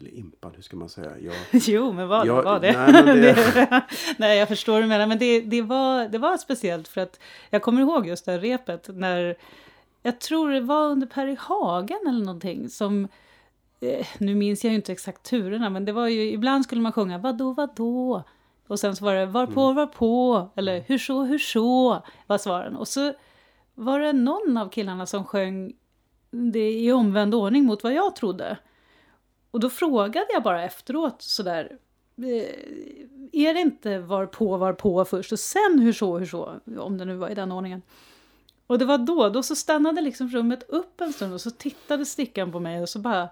S2: eller impad, hur ska man säga? Jag, *laughs*
S1: Jo, men var det?
S2: Ja,
S1: var det?
S2: nej, men *laughs* det-
S1: nej, jag förstår vad du menar. Men det, det, var, det var speciellt för att jag kommer ihåg just det här repet när jag tror det var under Per i Hagen eller någonting som eh, nu minns jag ju inte exakt turerna, men det var ju ibland skulle man sjunga vadå, vadå? Och sen så var det var på, var på, eller hur så, hur så, var svaren. Och så var det någon av killarna som sjöng det i omvänd ordning mot vad jag trodde. Och då frågade jag bara efteråt sådär, eh, är det inte var på, var på först och sen hur så, hur så, om det nu var i den ordningen. Och det var då, då så stannade liksom rummet upp en stund och så tittade stickan på mig och så bara,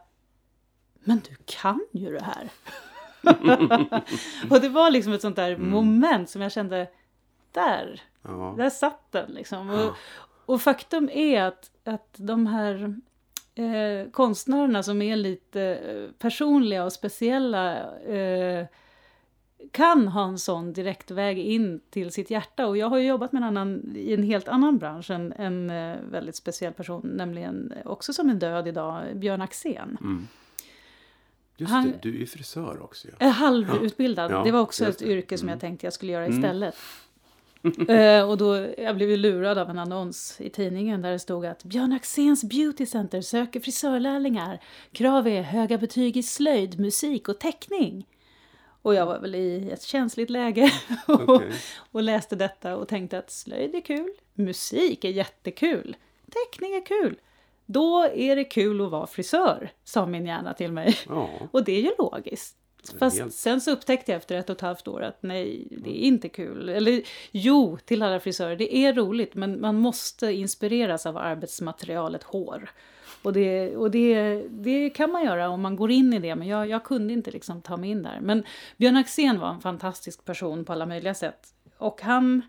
S1: men du kan ju det här. *laughs* och det var liksom ett sånt där moment som jag kände, där,
S2: ja.
S1: där satt den liksom. Och, och faktum är att, att de här eh, konstnärerna som är lite eh, personliga och speciella eh, kan ha en sån direktväg in till sitt hjärta. Och jag har ju jobbat med en annan, i en helt annan bransch, en, en eh, väldigt speciell person, nämligen också som är död idag, Björn Axén.
S2: Mm. Just
S1: Han-
S2: det, du är frisör också. Ja.
S1: Jag är halvutbildad.
S2: Ja,
S1: det var också ett yrke som jag
S2: Mm.
S1: tänkte jag skulle göra
S2: Mm.
S1: istället. *laughs* Eh, och då, jag blev ju lurad av en annons i tidningen där det stod att Björn Axéns Beauty Center söker frisörlärlingar. Krav är höga betyg i slöjd, musik och teckning. Och jag var väl i ett känsligt läge *laughs* och,
S2: Okej.
S1: och läste detta och tänkte att slöjd är kul, musik är jättekul, teckning är kul. Då är det kul att vara frisör, sa min hjärna till mig.
S2: Ja, *laughs*
S1: Och det är ju logiskt. Fast
S2: Helt.
S1: sen så upptäckte jag efter ett och ett halvt år att nej, det är inte kul. Eller jo, till alla frisörer, det är roligt men man måste inspireras av arbetsmaterialet hår. Och, det, och det, det kan man göra om man går in i det, men jag, jag kunde inte liksom ta mig in där. Men Björn Axén var en fantastisk person på alla möjliga sätt. Och han,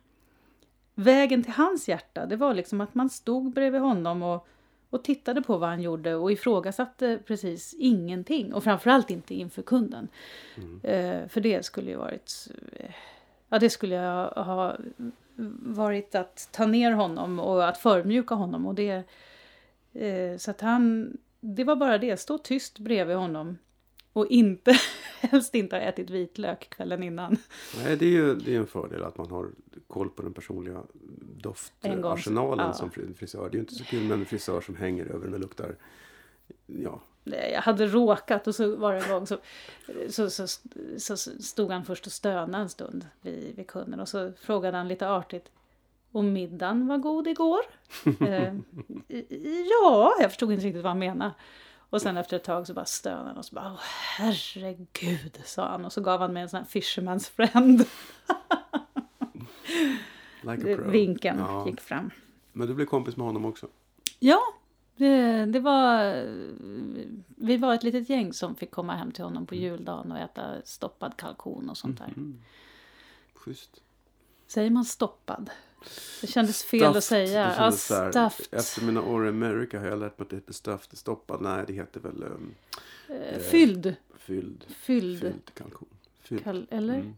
S1: vägen till hans hjärta, det var liksom att man stod bredvid honom och, och tittade på vad han gjorde och ifrågasatte precis ingenting. Och framförallt inte inför kunden. Eh, för det skulle ju varit... eh, Ja, det skulle jag ha varit att ta ner honom och att förmjuka honom. Och det, eh, så att han... Det var bara det, stå tyst bredvid honom. Och inte, *laughs* helst inte ha ätit vitlök kvällen innan.
S2: Nej, det är ju det är en fördel att man har koll på den personliga doftarsenalen
S1: ja.
S2: som fri- frisör. Det är ju inte så kul med en frisör som hänger över en och luktar ja,
S1: Jag hade råkat och så var det en gång så, så, så, så stod han först och stönade en stund vid, vid kunden och så frågade han lite artigt och middagen var god igår? *laughs* eh, ja, jag förstod inte riktigt vad han menade. Och sen efter ett tag så bara stönade han och så bara Åh, herregud, sa han och så gav han mig en sån här fisherman's friend. *laughs*
S2: like.
S1: Vinkeln
S2: Ja.
S1: gick fram.
S2: Men du blev kompis med honom också?
S1: Ja, det, det var... Vi var ett litet gäng som fick komma hem till honom på juldagen och äta stoppad kalkon och sånt där.
S2: Mm. Schysst.
S1: Säger man stoppad? Det kändes fel att säga. Ja,
S2: här,
S1: stuffed.
S2: Efter mina år i Amerika har jag lärt mig att det heter stuffed. Stoppad. Nej, det heter väl um,
S1: Eh, Fylld.
S2: fylld.
S1: Fylld.
S2: Fylld kalkon. Fylld.
S1: Kal- eller?
S2: Mm.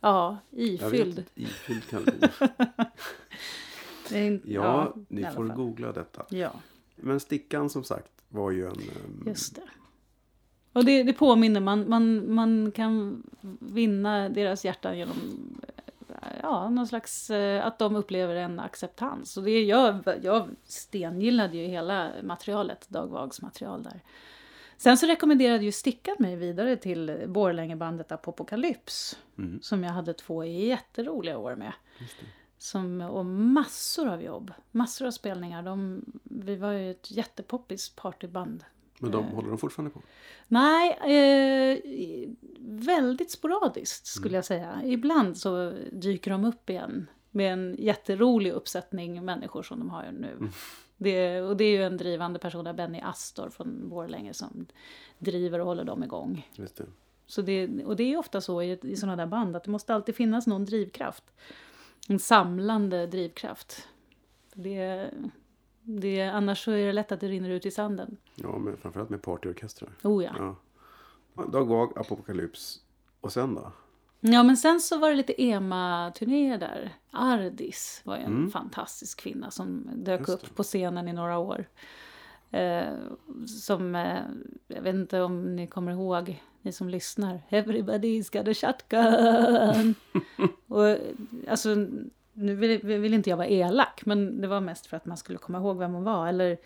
S1: Ja, ifylld.
S2: Ifylld kalkon. *laughs* Ja,
S1: i
S2: ni får
S1: fall.
S2: googla detta.
S1: Ja,
S2: Men stickan som sagt var ju en... um,
S1: just det. Och det, det påminner, man, man, man kan vinna deras hjärtan genom ja, någon slags, eh, att de upplever en acceptans. Och det, jag, jag stengillade ju hela materialet, Dag Vags material där. Sen så rekommenderade ju Stickan mig vidare till Borlängebandet Apocalypse.
S2: Mm.
S1: Som jag hade två jätteroliga år med. Som, och massor av jobb, massor av spelningar. De, vi var ju ett jättepoppis partyband.
S2: Men de
S1: Eh.
S2: håller de fortfarande på?
S1: Nej, eh, väldigt sporadiskt skulle jag säga. Ibland så dyker de upp igen med en jätterolig uppsättning människor som de har nu. Det, och det är ju en drivande person, där Benny Astor från Borlänge, som driver och håller dem igång.
S2: Just det.
S1: Så det, och det är ju ofta så i, i sådana där band att det måste alltid finnas någon drivkraft. En samlande drivkraft. Det, det, annars så är det lätt att det rinner ut i sanden.
S2: Ja, men framförallt med partyorkestrar.
S1: Oh ja.
S2: Ja. Dag Vag, Apocalypse. Och sen då?
S1: Ja, men sen så var det lite EMA-turnéer där. Ardis var en
S2: Mm.
S1: fantastisk kvinna som dök upp på scenen i några år. Eh, som, eh, jag vet inte om ni kommer ihåg, ni som lyssnar. Everybody's got a shotgun. *laughs* och, alltså, nu vill, vill inte jag vara elak, men det var mest för att man skulle komma ihåg vem hon var. Eller,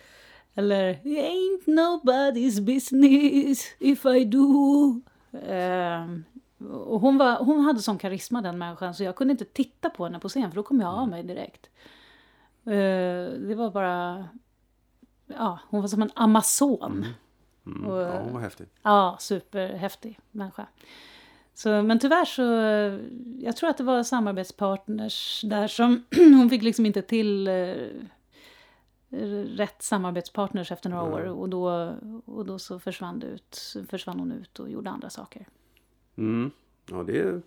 S1: eller "It ain't nobody's business if I do. Ehm, och hon, var, hon hade sån karisma den människan så jag kunde inte titta på henne på scen för då kom jag av mig direkt. Eh, det var bara... Ja, hon var som en amazon.
S2: Mm.
S1: Och-
S2: Ja, vad häftigt.
S1: Ja, superhäftig människa. Så, men tyvärr så, jag tror att det var samarbetspartners där som, *clears throat* hon fick liksom inte till eh, rätt samarbetspartners efter några
S2: Mm.
S1: år och då, och då så försvann, det ut, försvann hon ut och gjorde andra saker.
S2: Mm. Ja, det är,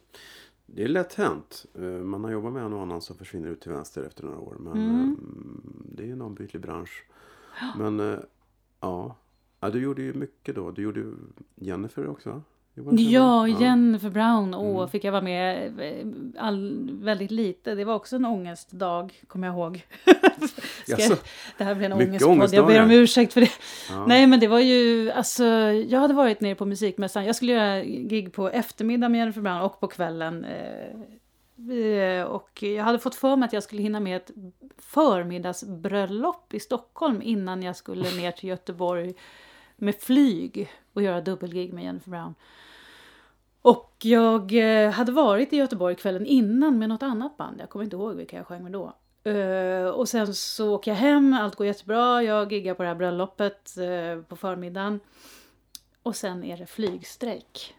S2: det är lätt hänt. Eh, Man har jobbat med en och annan som försvinner ut till vänster efter några år. Men
S1: Mm.
S2: eh, det är en ombytlig bransch. Men eh, ja. ja, du gjorde ju mycket då. Du gjorde Jennifer också
S1: Ja? Jennifer Brown. Åh,
S2: Mm.
S1: fick jag vara med eh, all, väldigt lite. Det var också en ångestdag, kommer jag ihåg. *laughs* Jag, det här blir en ångestpodd. Jag ber om ursäkt för det.
S2: Ja.
S1: Nej, men det var ju, alltså, jag hade varit nere på musikmässan. Jag skulle göra gig på eftermiddag med Jennifer Brown och på kvällen. Eh, eh, och jag hade fått för mig att jag skulle hinna med ett förmiddagsbröllop i Stockholm innan jag skulle ner till Göteborg med flyg och göra dubbelgig med Jennifer Brown. Och jag eh, hade varit i Göteborg kvällen innan med något annat band. Jag kommer inte ihåg vilka jag sjöng med då. Uh, och sen så åker jag hem, allt går jättebra. Jag giggar på det här bröllopet uh, på förmiddagen. Och sen är det flygstrejk.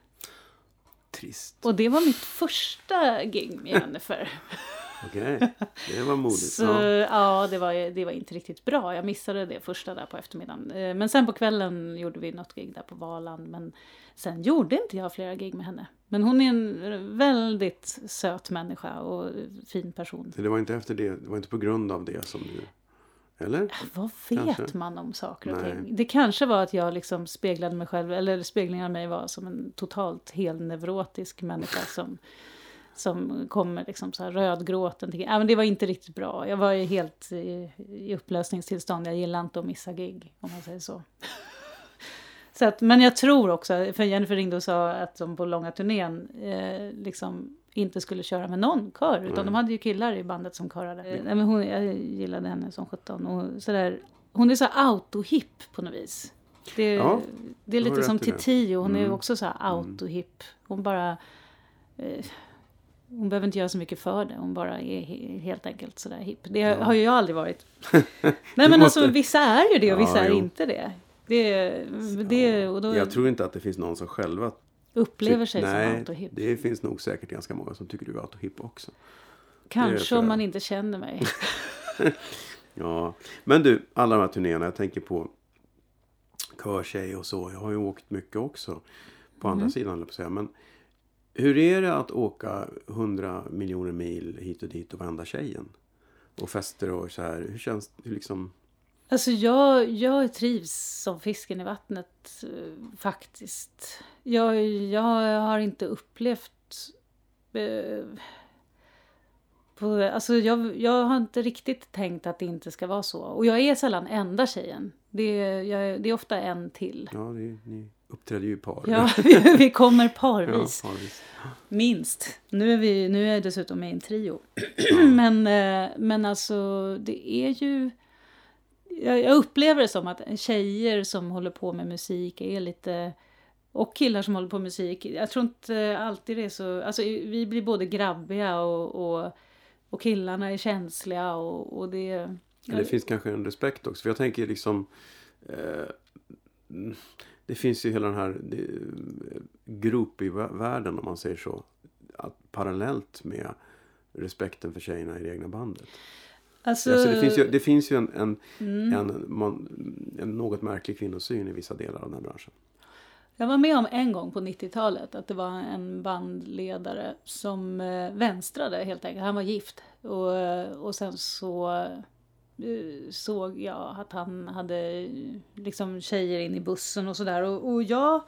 S2: Trist.
S1: Och det var mitt första gig med Jennifer. *laughs*
S2: Okej, okay. det var modigt.
S1: Så, ja, det, var, det var inte riktigt bra. Jag missade det första där på eftermiddagen. Uh, men sen på kvällen gjorde vi något gig där på Valand. Men sen gjorde inte jag flera gig med henne. Men hon är en väldigt söt människa och fin person.
S2: Så det var inte efter det, det var inte på grund av det som du... Eller?
S1: Vad vet kanske? man om saker och Nej. ting? Det kanske var att jag liksom speglade mig själv, eller speglingen av mig var som en totalt helneurotisk människa som, som kommer liksom så här rödgråten. Ja, men det var inte riktigt bra. Jag var ju helt i, i upplösningstillstånd. Jag gillar inte att missa gig, om man säger så. *laughs* Så att, men jag tror också, för Jennifer ringde och sa att de på långa turnén eh, liksom inte skulle köra med någon kör. Utan mm. de hade ju killar i bandet som körade. Mm. men hon, jag gillade henne som 17. Och sådär, hon är så autohip på något vis. Det, ja, det är lite som Titiyo. Hon mm. är också så här mm. autohip. Hon bara... Eh, hon behöver inte göra så mycket för det. Hon bara är helt enkelt sådär hipp. Det ja. har ju jag aldrig varit. *laughs* Nej men måste... alltså vissa är ju det och vissa ja, är jo. inte det. Det, det, och då
S2: jag tror inte att det finns någon som själva
S1: upplever sig nej, som autohip.
S2: Det finns nog säkert ganska många som tycker du är autohip också.
S1: Kanske om man inte känner mig. *laughs*
S2: ja, men du, alla de här turnéerna. Jag tänker på körtjej och så. Jag har ju åkt mycket också. På andra mm. sidan, på säga. Men hur är det att åka hundra miljoner mil hit och dit och vända tjejen? Och fester och så här. Hur känns det liksom?
S1: Alltså jag, jag trivs som fisken i vattnet eh, faktiskt. Jag, jag har inte upplevt... Eh, på, alltså jag, jag har inte riktigt tänkt att det inte ska vara så. Och jag är sällan enda tjejen. Det, jag, det är ofta en till.
S2: Ja, det, ni uppträder ju i par.
S1: Ja, *laughs* vi, vi kommer parvis. Ja, parvis. Minst. Nu är, vi, nu är jag dessutom med i en trio. *clears throat* men, eh, men alltså det är ju jag, jag upplever det som att tjejer som håller på med musik är lite och killar som håller på med musik. Jag tror inte alltid det är så... Alltså vi blir både grabbiga och, och, och killarna är känsliga och, och det...
S2: Ja, det finns kanske en respekt också. För jag tänker liksom... Eh, det finns ju hela den här groupie-världen om man säger så. Att parallellt med respekten för tjejerna i det egna bandet. Alltså, alltså det, finns ju, det finns ju en, en, mm. en, man, en något märklig kvinnosyn i vissa delar av den här branschen.
S1: Jag var med om en gång på 90-talet att det var en bandledare som eh, vänstrade helt enkelt. Han var gift och, och sen så Eh, såg jag att han hade eh, liksom tjejer in i bussen och sådär. Och, och jag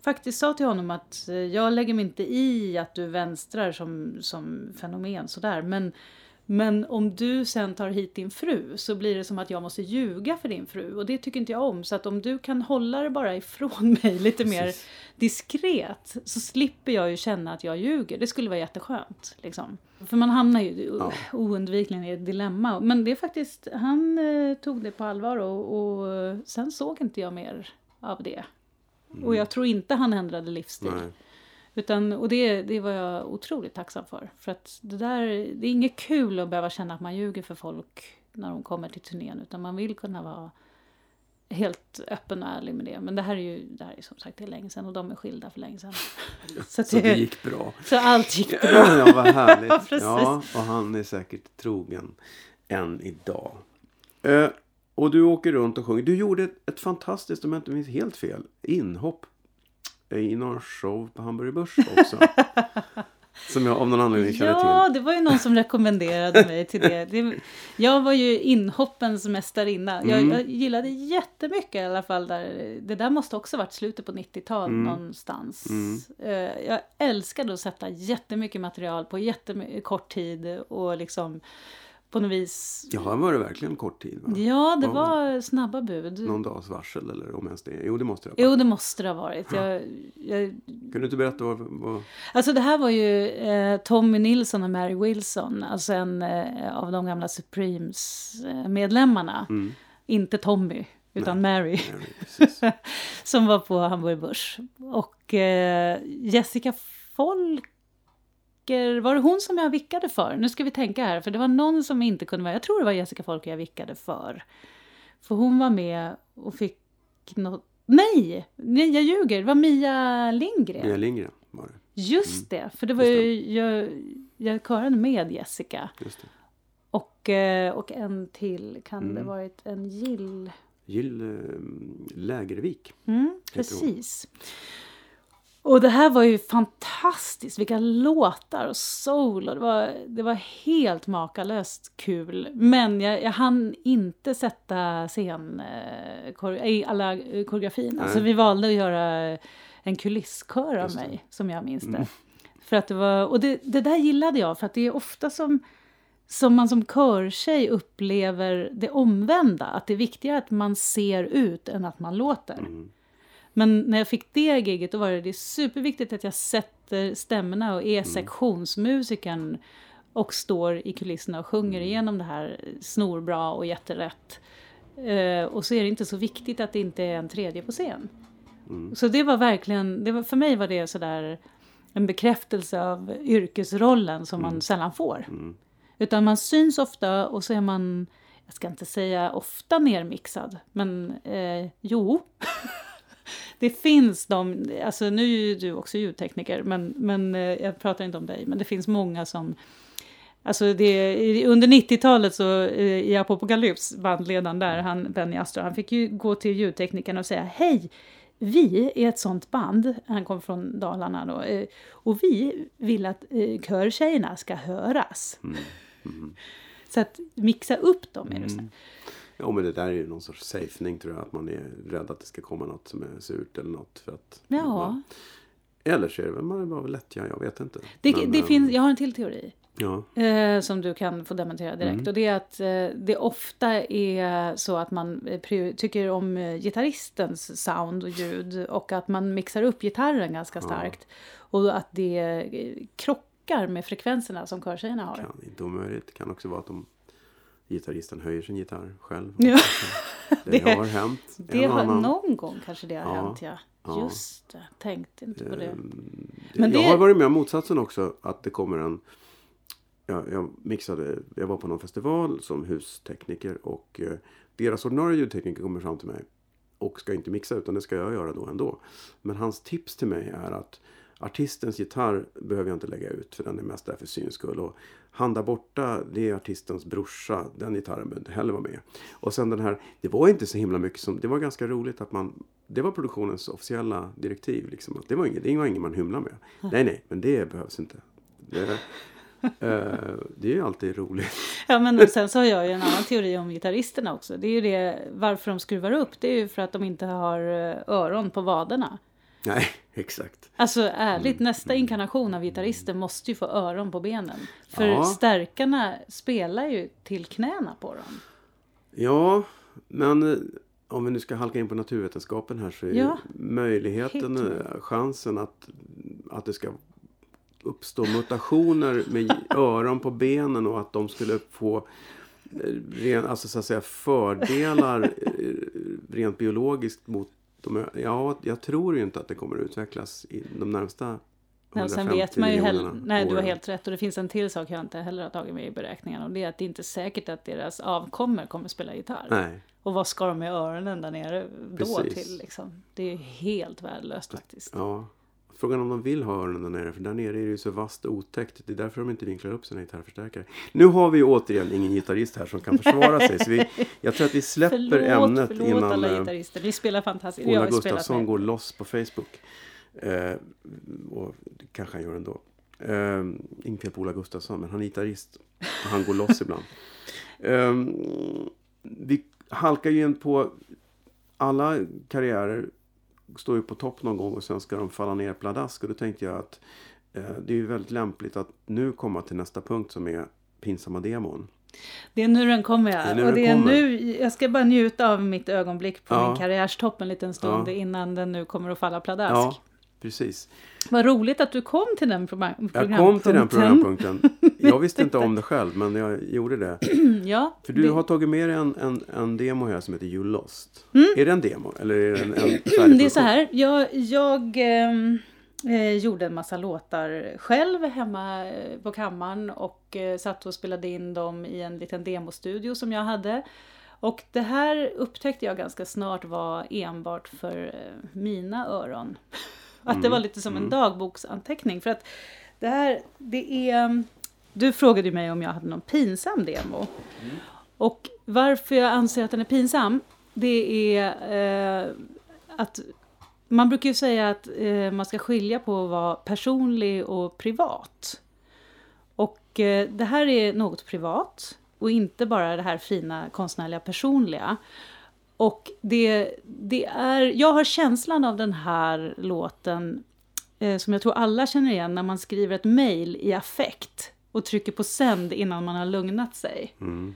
S1: faktiskt sa till honom att eh, jag lägger mig inte i att du vänstrar som, som fenomen sådär. Men men om du sen tar hit din fru så blir det som att jag måste ljuga för din fru och det tycker inte jag om. Så att om du kan hålla det bara ifrån *laughs* mig lite Precis. mer diskret så slipper jag ju känna att jag ljuger. Det skulle vara jätteskönt. Liksom. För man hamnar ju ja. oundvikligen i ett dilemma. Men det är faktiskt, han eh, tog det på allvar och, och sen såg inte jag mer av det. Mm. Och jag tror inte han ändrade livsstil. Nej. Utan, och det, det var jag otroligt tacksam för. För att det där, det är inget kul att behöva känna att man ljuger för folk när de kommer till turnén. Utan man vill kunna vara helt öppen och ärlig med det. Men det här är ju, det här är som sagt det är länge sedan och de är skilda för länge sedan. *laughs*
S2: så, så det, gick bra.
S1: Så allt gick bra.
S2: ja, vad härligt. *laughs* ja, ja, och han är säkert trogen än idag. Eh, och du åker runt och sjunger. Du gjorde ett, ett fantastiskt, om jag inte minns helt fel, inhopp i någon show på Hamburger Börs också. *laughs* Som jag av någon anledning känner
S1: till. Ja, det var ju någon som rekommenderade mig till det. det jag var ju inhoppens mästarinna. Jag, mm. jag gillade jättemycket i alla fall. Där. Det där måste också varit slutet på 90-talet mm. någonstans. Mm. Uh, jag älskade att sätta jättemycket material på jättekort tid och liksom på något vis.
S2: Ja, var det verkligen kort tid? Va?
S1: Ja, det var, var snabba bud.
S2: Någon dags varsel eller om ens det? Jo, det måste det
S1: ha varit. Jo, det måste det ha varit. Jag, jag...
S2: Kan du inte berätta vad, vad...
S1: Alltså det här var ju eh, Tommy Nilsson och Mary Wilson, alltså en eh, av de gamla Supremes-medlemmarna. Mm. Inte Tommy, utan Mary.
S2: Mary, precis. *laughs*
S1: som var på Hamburg Börs. Och eh, Jessica Folker, var det hon som jag vickade för? Nu ska vi tänka här, för det var någon som inte kunde vara, jag tror det var Jessica Folker jag vickade för. För hon var med och fick något, nej, nej jag ljuger, det var Mia Lindgren.
S2: Mia Lindgren var det.
S1: Just det, för det var
S2: Just
S1: ju, jag, jag körade med Jessica.
S2: Just det.
S1: Och, eh, och en till, kan det
S2: Mm.
S1: varit en Gill?
S2: Jill eh, Lägervik.
S1: Mm,
S2: Heter hon.
S1: Och det här var ju fantastiskt, vilka låtar och soul och det var, det var helt makalöst kul. Men jag, jag hann inte sätta scen, eh, kor- i alla eh, koreografin. Alltså vi valde att göra en kulisskör av mig, som jag minns det.
S2: Mm.
S1: För att det var, och det, det där gillade jag, för att det är ofta som, som man som körtjej upplever det omvända. Att det är viktigare att man ser ut än att man låter.
S2: Mm.
S1: Men när jag fick det giget då var det, det superviktigt att jag sätter stämmorna och
S2: Mm.
S1: är sektionsmusikern och står i kulisserna och sjunger
S2: Mm.
S1: igenom det här snorbra och jätterätt. Eh, och så är det inte så viktigt att det inte är en tredje på scen.
S2: Mm.
S1: Så det var verkligen, det var, för mig var det sådär en bekräftelse av yrkesrollen som man sällan får.
S2: Mm.
S1: Utan man syns ofta och så är man, jag ska inte säga ofta nermixad, men eh, jo. *laughs* det finns de, alltså nu är ju du också ljudtekniker, men, men eh, jag pratar inte om dig, men det finns många som Alltså det, under 90-talet så eh, i Apocalypse, bandledaren där, han, Benny Astor, han fick ju gå till ljudteknikern och säga hej, vi är ett sånt band, han kom från Dalarna då, eh, och vi vill att körtjejerna ska höras. Så att mixa upp dem är det så.
S2: Ja, men det där är ju någon sorts safening tror jag. Att man är rädd att det ska komma något som är surt eller något. För att,
S1: Ja,
S2: Eller så är det väl man bara lättja, jag vet inte.
S1: det,
S2: Men,
S1: det
S2: eh,
S1: finns, jag har en till teori.
S2: Ja,
S1: Eh, som du kan få dementera direkt.
S2: Mm.
S1: Och det är att eh, det ofta är så att man eh, tycker om eh, gitarristens sound och ljud och att man mixar upp gitarren ganska starkt. Och att det eh, krockar med frekvenserna som körtjejerna har.
S2: kan inte omöjligt. Det kan också vara att de gitarristen höjer sin gitarr själv.
S1: Ja.
S2: Det, *laughs*
S1: Det-
S2: har hänt.
S1: Det har,
S2: annan.
S1: någon gång kanske det har
S2: Ja,
S1: hänt ja.
S2: ja.
S1: Just det, tänkte inte på det.
S2: Ehm,
S1: Men
S2: jag
S1: det-
S2: har varit med om motsatsen också. Att det kommer en... Jag, jag mixade, jag var på någon festival som hustekniker och eh, deras ordinarie ljudtekniker kommer fram till mig och ska inte mixa utan det ska jag göra då ändå. Men hans tips till mig är att artistens gitarr behöver jag inte lägga ut för den är mest där för syns skull. Och han där borta, det är artistens brorsa. Den gitarren behöver inte heller vara med. Och sen den här, det var inte så himla mycket som, det var ganska roligt att man, det var produktionens officiella direktiv. Liksom, att det, var inget, det var inget man hymlar med. *laughs* Nej, nej, men det behövs inte. Det, eh, det är ju alltid roligt.
S1: Ja, men sen så har jag ju en annan *laughs* teori om gitarristerna också. Det är ju det, varför de skruvar upp, det är ju för att de inte har eh, öron på vaderna.
S2: Nej, *laughs* exakt.
S1: Alltså ärligt,
S2: Mm.
S1: nästa inkarnation av gitarrister måste ju få öron på benen. För
S2: Ja.
S1: stärkarna spelar ju till knäna på dem.
S2: Ja, men eh, om vi nu ska halka in på naturvetenskapen här så är
S1: Ja.
S2: möjligheten,
S1: Hit
S2: eh, chansen att, att det ska uppstå mutationer med *laughs* öron på benen och att de skulle få eh, ren, alltså så att säga fördelar *laughs* rent biologiskt mot de Ja, jag tror ju inte att det kommer att utvecklas i de närmsta
S1: Nej, sen
S2: 150
S1: vet man ju heller, nej du har helt rätt och det finns en till sak jag inte heller har tagit med i beräkningarna och det är att det inte är säkert att deras avkommor kommer spela gitarr.
S2: Nej,
S1: Och vad ska de med öronen där nere då
S2: Precis.
S1: till liksom? Det är ju helt värdelöst faktiskt.
S2: Ja. Frågan om de vill ha öronen där nere, för där nere är det ju så vasst och otäckt. Det är därför de inte vinklar upp sina gitarrförstärkare. Nu har vi återigen ingen gitarrist här som kan försvara sig. Så vi, jag tror att vi släpper *laughs*
S1: Förlåt,
S2: ämnet
S1: förlåt
S2: innan
S1: alla
S2: eh,
S1: gitarrister. Ni spelar fantastiskt.
S2: Ola Gustafsson går loss på Facebook. Eh, och det kanske han gör ändå. Eh, inget fel på Ola Gustafsson, men han är gitarrist. Och han går loss ibland. *laughs* Eh, vi halkar ju in på alla karriärer står ju på topp någon gång och sen ska de falla ner pladask. Och då tänkte jag att eh, det är ju väldigt lämpligt att nu komma till nästa punkt som är pinsamma demon.
S1: Det är nu den kommer ja.
S2: Det är nu
S1: och det är nu, jag ska bara njuta av mitt ögonblick på
S2: Ja.
S1: min karriärstopp en liten stund
S2: Ja.
S1: innan den nu kommer att falla pladask.
S2: Ja, precis.
S1: Vad roligt att du kom till den program
S2: Jag kom till den programpunkten. Jag visste inte om *laughs* det själv, men jag gjorde det. *clears throat*
S1: Ja,
S2: För du
S1: det-
S2: har tagit med dig en, en, en demo här som heter You Lost.
S1: Mm.
S2: Är det en demo? Eller är det en, en *clears throat*
S1: Det är så här, jag, jag ehm, eh, gjorde en massa låtar själv hemma eh, på kammaren och eh, satt och spelade in dem i en liten demostudio som jag hade. Och det här upptäckte jag ganska snart var enbart för eh, mina öron. *laughs* Att det var lite som en dagboksanteckning. För att det här, det är... Du frågade mig om jag hade någon pinsam demo. Och varför jag anser att den är pinsam, det är eh, att man brukar ju säga att eh, man ska skilja på att vara personlig och privat. Och eh, det här är något privat och inte bara det här fina konstnärliga personliga. Och det, det är, jag har känslan av den här låten eh, som jag tror alla känner igen när man skriver ett mejl i affekt och trycker på sänd innan man har lugnat sig.
S2: Mm.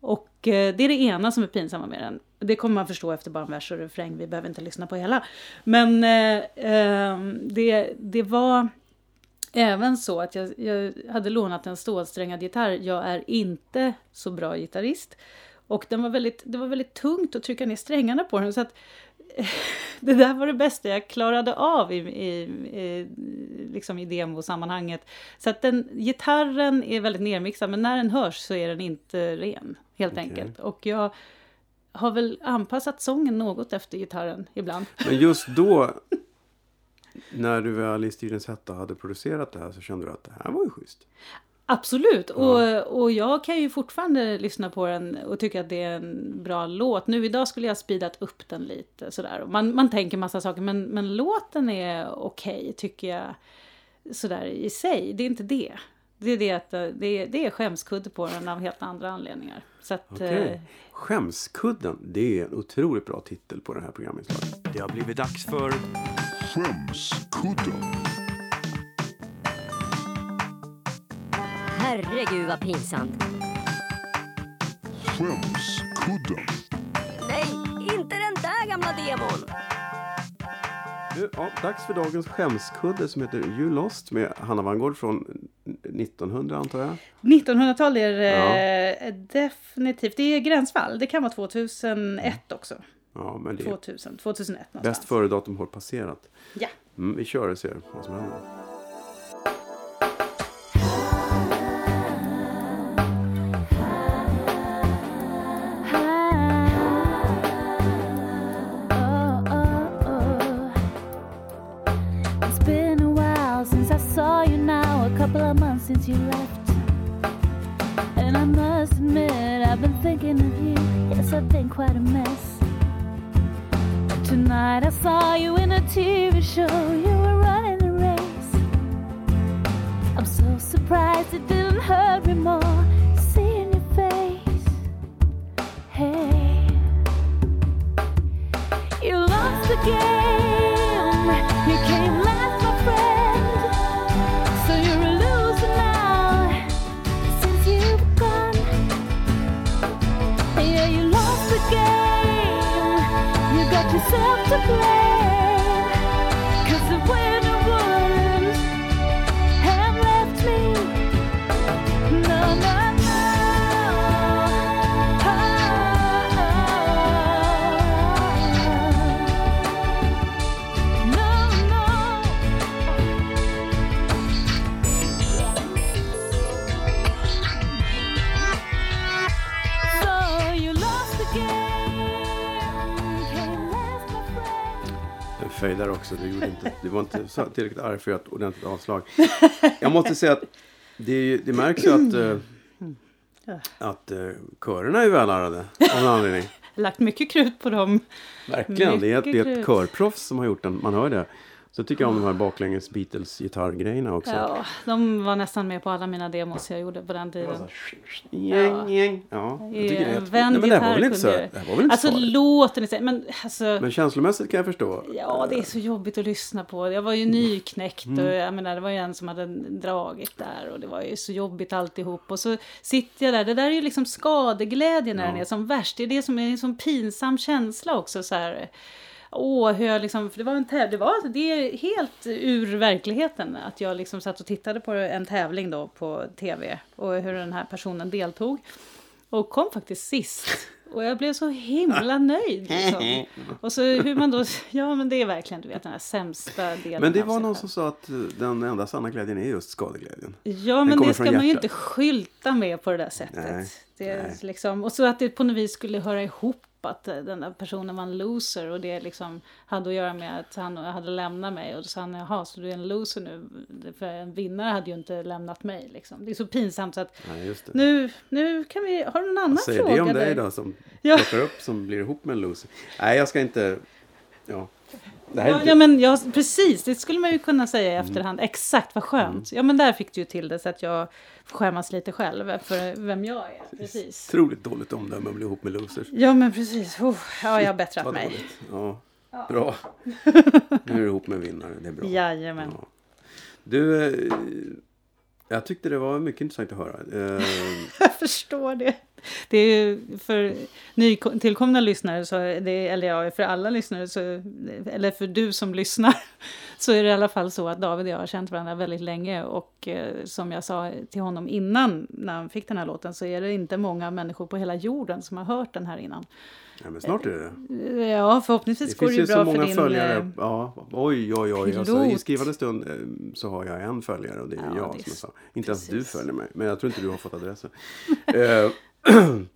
S1: Och eh, det är det ena som är pinsamma med den. Det kommer man förstå efter bara en vers och refräng, vi behöver inte lyssna på hela. Men eh, ehm, det, det var även så att jag, jag hade lånat en stålsträngad gitarr. Jag är inte så bra gitarrist. Och den var väldigt, det var väldigt tungt att trycka ner strängarna på den. Så att, *laughs* det där var det bästa jag klarade av i, i, i, liksom i demosammanhanget. Så att den, gitarren är väldigt nermixad, men när den hörs så är den inte ren, helt
S2: Okej.
S1: enkelt. Och jag har väl anpassat sången något efter gitarren ibland.
S2: Men just då, när du väl i Stridens hetta hade producerat det här så kände du att det här var ju schysst.
S1: Absolut, och, och jag kan ju fortfarande lyssna på den och tycka att det är en bra låt. Nu idag skulle jag speedat upp den lite sådär. Man, man tänker massa saker, men, men låten är okej tycker jag. Sådär i sig, det är inte det. Det är det att eh, det är, det är skämskudde på den av helt andra anledningar. Så att,
S2: Okej.
S1: eh,
S2: Skämskudden, det är en otroligt bra titel på det här programinslaget. Det har blivit dags för
S4: Skämskudden.
S5: Herregud vad pinsamt.
S4: Skämskudden.
S5: Nej, inte den där gamla demon.
S2: Du, ja, dags för dagens skämskudde som heter You Lost med Hanna Wangård från 1900 antar jag.
S1: 1900-tal är eh, definitivt, det är gränsfall. Det kan vara 2001 också.
S2: Ja, men det är
S1: 2000, 2001 någonstans.
S2: bäst före datum har passerat.
S1: Ja.
S2: Mm, vi kör och ser vad som händer.
S6: Since you left. And I must admit, I've been thinking of you. Yes, I've been quite a mess. Tonight I saw you in a TV show, you were running the race. I'm so surprised it didn't hurt me more seeing your face. Hey. You lost the game. To blame.
S2: Fejdar också. Du, gjorde inte, du var inte tillräckligt arg för ett ordentligt avslag. *laughs* Jag måste säga att det, det märks ju att, eh, att eh, körerna är välärade av en anledning. *laughs*
S1: Lagt mycket krut på dem.
S2: Verkligen. Det är, ett, det är ett körproffs som har gjort den. Man hör det. Så tycker jag om de här baklänges Beatles gitarrgrejerna också.
S1: Ja, de var nästan med på alla mina demos jag gjorde på den tiden.
S2: Gäng, gäng. Ja, jag tycker det.
S1: Vänd
S2: Nej, men det här var väl
S1: gitarr
S2: inte så,
S1: kunde jag-
S2: det här var väl inte
S1: Alltså låten i sig, men alltså...
S2: Men känslomässigt kan jag förstå.
S1: Ja, det är så jobbigt att lyssna på. Jag var ju nyknäckt
S2: Mm.
S1: och jag menar, det var ju en som hade dragit där och det var ju så jobbigt alltihop. Och så sitter jag där, det där är ju liksom skadeglädje när den är som värst. Det är det som är en sån pinsam känsla också så här. Åh, hur jag liksom, för det var en tävling, det, var, det är helt ur verkligheten att jag liksom satt och tittade på en tävling då på tv och hur den här personen deltog. Och kom faktiskt sist. Och jag blev så himla *laughs* nöjd. Liksom. Och så hur man då, ja men det är verkligen du vet den här sämsta delen
S2: Men det var någon som sa att den enda sanna glädjen är just skadeglädjen.
S1: Ja, men
S2: kommer
S1: det ska man ju
S2: hjärtat.
S1: inte skylta med på det där sättet.
S2: Nej, nej.
S1: Liksom, och så att det på något vis skulle höra ihop att den där personen var en loser och det liksom hade att göra med att han hade lämnat mig och då sa han jaha så du är en loser nu för en vinnare hade ju inte lämnat mig liksom. Det är så pinsamt så att
S2: det.
S1: nu, nu kan vi, har du någon annan
S2: Vad säger
S1: fråga?
S2: det om dig då som
S1: Ja.
S2: plockar upp som blir ihop med en loser? Nej, jag ska inte... Ja.
S1: Ja, ja men ja, precis, det skulle man ju kunna säga
S2: Mm.
S1: i efterhand. Exakt, vad skönt. Ja men där fick du ju till det så att jag skämmas lite själv för vem jag är. Precis.
S2: Otroligt dåligt omdöme att bli ihop med losers.
S1: Ja men precis. Oh, ja, jag har bättrat mig.
S2: dåligt. Ja. Bra. *laughs* Nu är du ihop med vinnare. Det är bra.
S1: Jajamän.
S2: Ja. Du, eh, jag tyckte det var mycket intressant att höra. Eh, *laughs*
S1: Jag förstår det. Det är för nytillkomna lyssnare, så det, eller ja, för alla lyssnare, så, eller för du som lyssnar, *laughs* så är det i alla fall så att David och jag har känt varandra väldigt länge och eh, som jag sa till honom innan, när han fick den här låten, så är det inte många människor på hela jorden som har hört den här innan.
S2: ja, men snart är det.
S1: Ja, förhoppningsvis
S2: Det
S1: går det
S2: ju
S1: ju bra
S2: så
S1: för
S2: många
S1: din...
S2: följare.
S1: eh,
S2: Ja, oj, oj, oj. Alltså, I skrivande stund eh, så har jag en följare och det är
S1: Ja,
S2: jag
S1: det är
S2: som jag sa. Inte ens du följer mig. Men jag tror inte du har fått adressen. *laughs* *clears throat*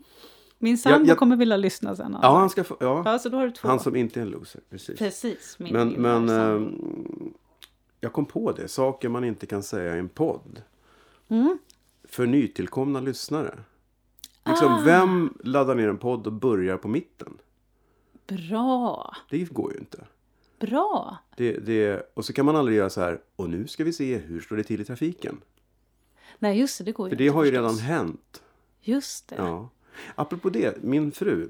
S1: Min sambo
S2: jag-
S1: kommer vilja lyssna sen. Alltså.
S2: ja, han ska få... Ja,
S1: Ja, så då har du två.
S2: han som inte är en loser. Precis.
S1: Precis. Min
S2: Men, men eh, jag kom på det. Saker man inte kan säga i en podd.
S1: Mm.
S2: För nytillkomna lyssnare. Liksom,
S1: Ah.
S2: Vem laddar ner en podd och börjar på mitten?
S1: Bra.
S2: Det går ju inte.
S1: Bra.
S2: Det, det, och så kan man aldrig göra så här. Och nu ska vi se hur står det till i trafiken.
S1: Nej, just det. Det går ju
S2: För det
S1: inte
S2: har ju
S1: förstås.
S2: redan hänt.
S1: Just det.
S2: Ja. Apropå det, min fru.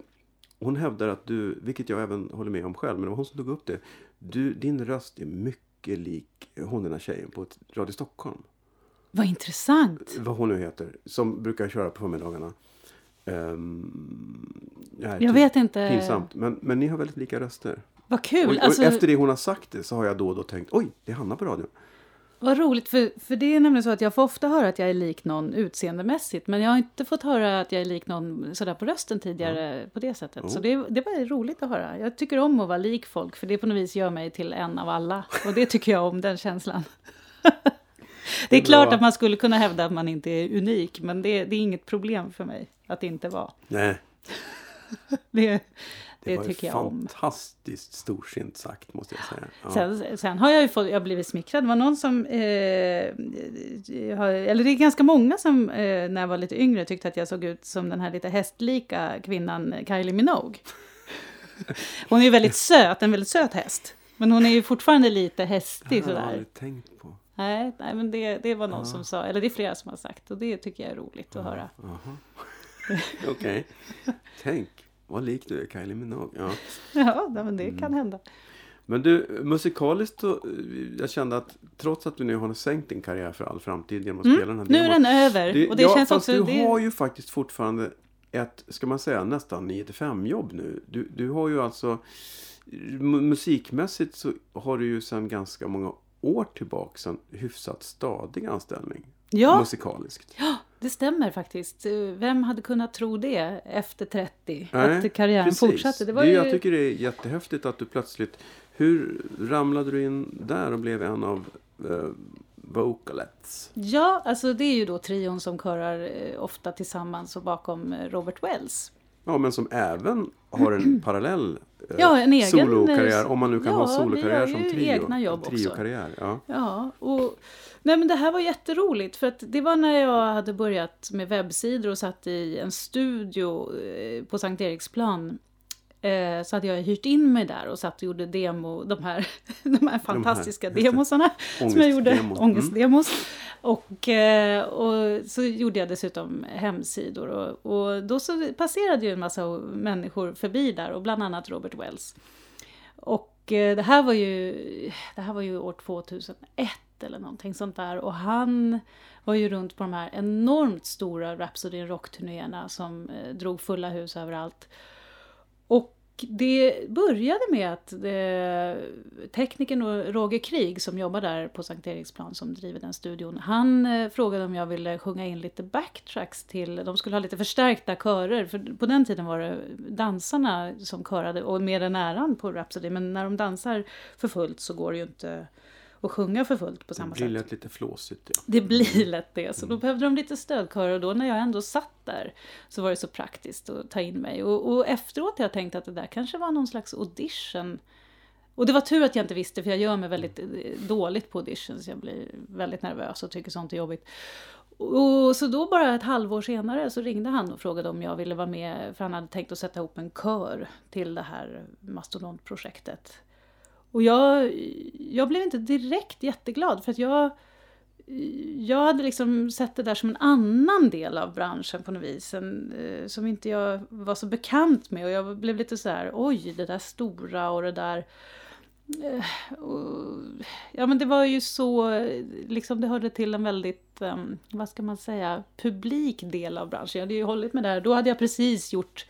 S2: Hon hävdar att du, vilket jag även håller med om själv, men det var hon som tog upp det. Du, din röst är mycket lik hon den här tjejen på Radio Stockholm.
S1: Vad intressant.
S2: Vad hon nu heter. Som brukar köra på förmiddagarna. Um,
S1: Jag vet inte.
S2: Pinsamt. Men, men ni har väldigt lika röster.
S1: Vad kul.
S2: Och, och
S1: alltså,
S2: efter det hon har sagt det så har jag då och då tänkt oj, det är Hanna på radion.
S1: Vad roligt. För, för det är nämligen så att jag får ofta höra att jag är lik någon utseendemässigt. Men jag har inte fått höra att jag är lik någon sådär på rösten tidigare på det sättet. Så
S2: Oh.
S1: det, det var roligt att höra. Jag tycker om att vara lik folk. För det på något vis gör mig till en av alla. Och det tycker jag om, den känslan. *laughs* Det är klart att man skulle kunna hävda att man inte är unik. Men det, det är inget problem för mig att inte vara.
S2: Nej, *laughs*
S1: Det,
S2: det,
S1: det
S2: var
S1: tycker jag om.
S2: fantastiskt storsint sagt måste jag säga. Ja.
S1: Sen, sen har jag ju fått, jag blivit smickrad. Det var någon som, eh, eller det är ganska många som eh, när jag var lite yngre tyckte att jag såg ut som den här lite hästlika kvinnan Kylie Minogue. *laughs* Hon är ju väldigt söt, en väldigt söt häst. Men hon är ju fortfarande lite hästig
S2: det har jag
S1: sådär.
S2: aldrig tänkt på.
S1: Nej, nej men det, det var någon som sa, eller det är flera som har sagt och det tycker jag är roligt att höra.
S2: Jaha. *laughs* Okej. Tänk, vad lik du är Kylie Minogue. Ja. *laughs*
S1: Ja, men det
S2: Mm.
S1: kan hända.
S2: Men du, musikaliskt så, jag kände att trots att du nu har sänkt din karriär för all framtid genom att spela den här
S1: Mm. Nu är
S2: demon.
S1: den över
S2: Det,
S1: och det
S2: ja,
S1: känns
S2: fast
S1: också...
S2: du
S1: det,
S2: har ju faktiskt fortfarande ett, ska man säga, nästan 9 5 jobb nu. Du, du har ju alltså, mu- musikmässigt så har du ju sedan ganska många år tillbaka en hyfsat stadig anställning.
S1: ja,
S2: Musikaliskt.
S1: Det stämmer faktiskt. Vem hade kunnat tro det efter 30?
S2: Nej,
S1: att karriären
S2: Precis.
S1: fortsatte. Det var
S2: det,
S1: ju...
S2: Jag tycker det är jättehäftigt att du plötsligt, hur ramlade du in där och blev en av eh, vocalettes?
S1: Ja, alltså det är ju då trion som körar eh, ofta tillsammans och bakom eh, Robert Wells.
S2: Ja, men som även har en *clears throat* parallell eh,
S1: Ja, en egen,
S2: solokarriär. Om man nu kan
S1: ja,
S2: ha
S1: vi
S2: solokarriär som trio.
S1: egna jobb
S2: triokarriär, ja.
S1: Ja, och nej men det här var jätteroligt för att det var när jag hade börjat med webbsidor och satt i en studio eh, på Sankt Eriksplan. Eh, så hade jag hyrt in mig där och satt och gjorde demo, de här, *laughs* de här fantastiska
S2: just det.
S1: demosarna som jag gjorde.
S2: Mm.
S1: Ångestdemos. Och, eh, och så gjorde jag dessutom hemsidor och, och då så passerade ju en massa människor förbi där och bland annat Robert Wells. Och det här var ju, det här var ju år 2001 eller någonting sånt där. Och han var ju runt på de här enormt stora Rhapsody in Rock-turnéerna som eh, drog fulla hus överallt. Och det började med att eh, teknikern Roger Krig som jobbar där på Sankt Eriksplan som driver den studion. Han eh, frågade om jag ville sjunga in lite backtracks till, de skulle ha lite förstärkta körer. För på den tiden var det dansarna som körade och med den äran på Rhapsody. Men när de dansar för fullt så går det ju inte att sjunga för fullt på samma
S2: Det blir
S1: sätt.
S2: lätt lite flåsigt. Ja.
S1: Det blir lätt det. Så då behövde de lite stödkörer och då när jag ändå satt där så var det så praktiskt att ta in mig. Och, och efteråt har jag tänkt att det där kanske var någon slags audition. Och det var tur att jag inte visste för jag gör mig väldigt eh, dåligt på auditions. Jag blir väldigt nervös och tycker sånt är jobbigt. Och så då bara ett halvår senare så ringde han och frågade om jag ville vara med för han hade tänkt att sätta ihop en kör till det här mastodontprojektet. Och jag, jag blev inte direkt jätteglad för att jag, jag hade liksom sett det där som en annan del av branschen på något vis. En, eh, som inte jag var så bekant med och jag blev lite så här, oj det där stora och det där eh, och, Ja men det var ju så, liksom det hörde till en väldigt, ehm, vad ska man säga, publik del av branschen. Jag hade ju hållit med där, då hade jag precis gjort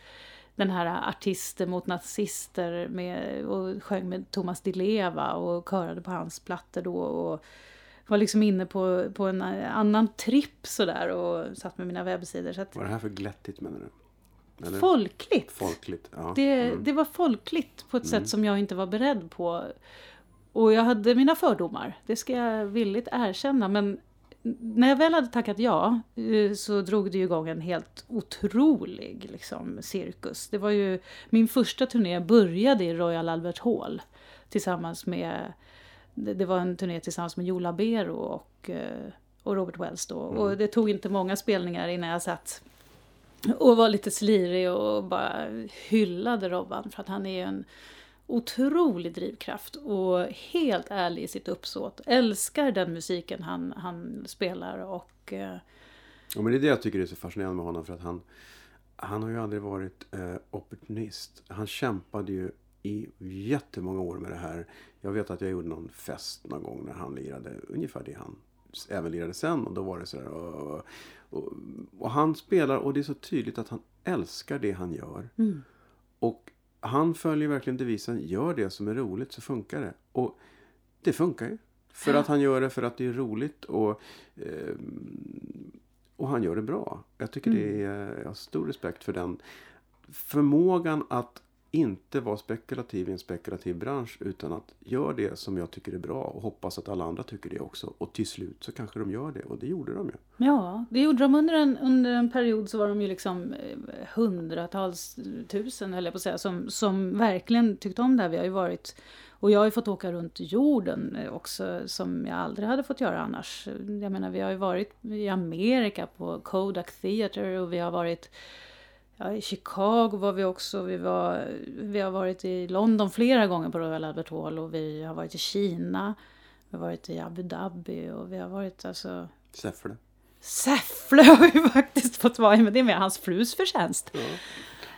S1: den här artister mot nazister med, och sjöng med Thomas Di Leva och körade på hans plattor då och var liksom inne på, på en annan tripp sådär och satt med mina webbsidor. Så att,
S2: Vad är det här för glättigt menar du? Eller?
S1: folkligt!
S2: Folkligt, ja.
S1: Det,
S2: Mm.
S1: det var folkligt på ett sätt som jag inte var beredd på. Och jag hade mina fördomar, det ska jag villigt erkänna. Men när jag väl hade tackat ja eh, så drog det igång en helt otrolig liksom, cirkus. Det var ju, min första turné började i Royal Albert Hall tillsammans med, det, var en turné tillsammans med Joe Labero och, eh, och Robert Wells då. Och det tog inte många spelningar innan jag satt och var lite slirig och bara hyllade Robban för att han är ju en otrolig drivkraft och helt ärlig i sitt uppsåt. Älskar den musiken han, han spelar och eh,
S2: Ja, men det är det jag tycker är så fascinerande med honom. För att han, han har ju aldrig varit eh, opportunist. Han kämpade ju i jättemånga år med det här. Jag vet att jag gjorde någon fest någon gång när han lirade ungefär det han även lirade sen. Och då var det sådär. Och, och, och han spelar och det är så tydligt att han älskar det han gör. Och han följer verkligen devisen gör det som är roligt så funkar det. Och det funkar ju. För att han gör det för att det är roligt och, eh, och han gör det bra. Jag tycker det är, jag har stor respekt för den förmågan att inte vara spekulativ i en spekulativ bransch utan att göra det som jag tycker är bra och hoppas att alla andra tycker det också. Och till slut så kanske de gör det och det gjorde de ju.
S1: Ja, det gjorde de under en, under en period så var de ju liksom eh, hundratals tusen höll jag på att säga som, som verkligen tyckte om det här. Vi har ju varit och jag har ju fått åka runt jorden eh, också som jag aldrig hade fått göra annars. Jag menar vi har ju varit i Amerika på Kodak Theater och vi har varit Ja, I Chicago var vi också. Vi, var, vi har varit i London flera gånger på Royal Albert Hall och vi har varit i Kina. Vi har varit i Abu Dhabi och vi har varit alltså
S2: Säffle.
S1: Säffle har vi *laughs* faktiskt fått vara i, men det är med hans frus förtjänst.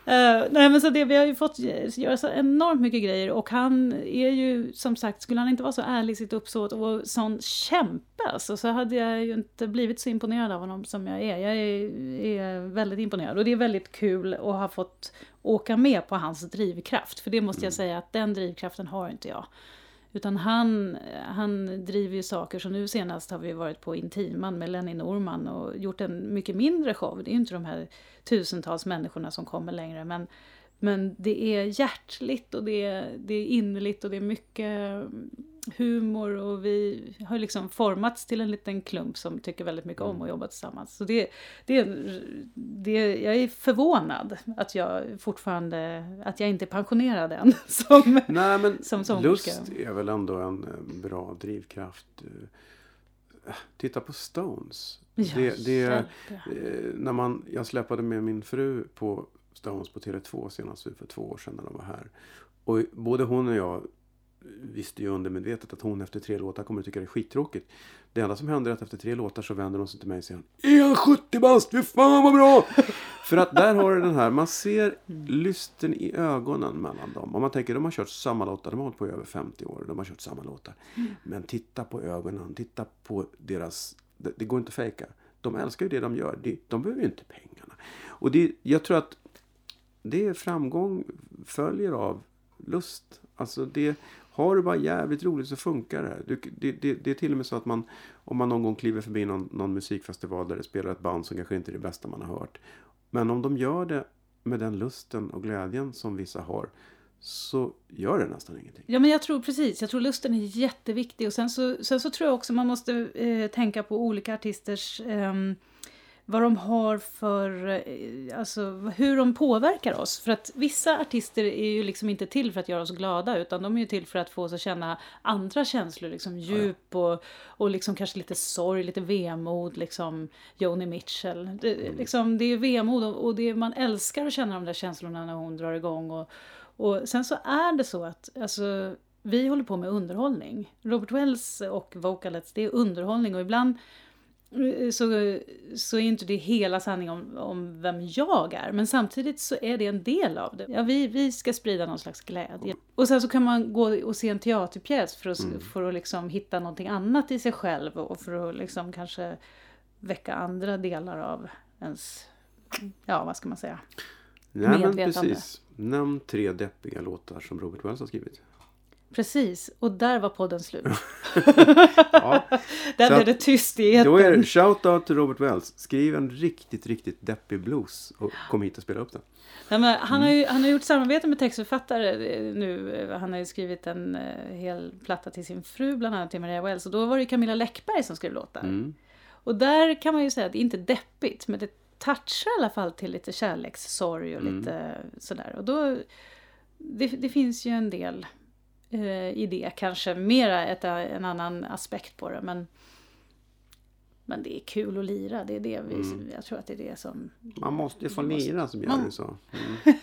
S1: Eh, nej men så det, vi har ju fått göra så enormt mycket grejer och han är ju som sagt, skulle han inte vara så ärlig i sitt uppsåt och sån kämpe alltså, så hade jag ju inte blivit så imponerad av honom som jag är. Jag är, är väldigt imponerad och det är väldigt kul att ha fått åka med på hans drivkraft. För det måste jag säga att den drivkraften har inte jag. Utan han, han driver ju saker, så nu senast har vi varit på Intiman med Lenny Norman och gjort en mycket mindre show. Det är ju inte de här tusentals människorna som kommer längre, men, men det är hjärtligt och det är, det är innerligt och det är mycket humor och vi har liksom formats till en liten klump som tycker väldigt mycket om att jobba tillsammans. Så det, det, det, jag är förvånad att jag fortfarande, att jag inte är pensionerad än. *laughs* Som,
S2: Nej men
S1: Som sångerska.
S2: lust är väl ändå en bra drivkraft. Eh, Titta på Stones.
S1: Ja,
S2: det, det, eh, när man, jag släpade med min fru på Stones på Tele2 senast för två år sedan när de var här. Och både hon och jag visste ju undermedvetet att hon efter tre låtar kommer att tycka det är skittråkigt. Det enda som händer är att efter tre låtar så vänder hon sig till mig och säger Är han 70 bast? Fy fan vad bra! *laughs* För att där har du den här, man ser lysten i ögonen mellan dem. Om man tänker, de har kört samma låtar, de har hållit på i över 50 år. De har kört samma låtar. Men titta på ögonen, titta på deras, det, det går inte att fejka. De älskar ju det de gör, de, de behöver ju inte pengarna. Och det, jag tror att det är framgång följer av lust. Alltså det, har du bara jävligt roligt så funkar det. Du, det, det. Det är till och med så att man, om man någon gång kliver förbi någon, någon musikfestival där det spelar ett band som kanske inte är det bästa man har hört. Men om de gör det med den lusten och glädjen som vissa har så gör det nästan ingenting.
S1: Ja, men jag tror precis. Jag tror lusten är jätteviktig. Och sen så, sen så tror jag också man måste eh, tänka på olika artisters... eh, vad de har för... eh, Alltså hur de påverkar oss. För att vissa artister är ju liksom inte till för att göra oss glada. Utan de är ju till för att få oss att känna andra känslor. Liksom djup och, och liksom kanske lite sorg, lite vemod. Liksom Joni Mitchell. Det, liksom, det är vemod och, och det är, man älskar att känna de där känslorna när hon drar igång. Och, och sen så är det så att alltså, vi håller på med underhållning. Robert Wells och Vocalets, det är underhållning och ibland så, så är inte det hela sanningen om, om vem jag är. Men samtidigt så är det en del av det. Ja, vi, vi ska sprida någon slags glädje. Och sen så kan man gå och se en teaterpjäs för att, för att liksom hitta någonting annat i sig själv och för att liksom kanske väcka andra delar av ens, ja vad ska man säga,
S2: Nej, men
S1: Medvetande.
S2: precis. Nämn tre deppiga låtar som Robert Wells har skrivit.
S1: Precis, och där var podden slut.
S2: Ja, *laughs*
S1: Där blev det tyst i etern.
S2: då är det shout-out till Robert Wells. Skriv en riktigt, riktigt deppig blues och kom hit och spela upp den.
S1: Men han, har
S2: Mm.
S1: ju, han har gjort samarbete med textförfattare eh, nu. Eh, Han har ju skrivit en eh, hel platta till sin fru, bland annat till Maria Wells. Och då var det Camilla Läckberg som skrev låtar.
S2: Mm.
S1: Och där kan man ju säga att det är inte deppigt, men det touchar i alla fall till lite kärlekssorg och
S2: Mm.
S1: lite sådär. Och då, det, det finns ju en del eh, i det, kanske mera ett, en annan aspekt på det. Men, men det är kul att lira, det är det vi,
S2: Mm.
S1: jag tror att det är det som...
S2: Man måste ju få
S1: måste-
S2: lira som Jerry sa. Mm. *laughs*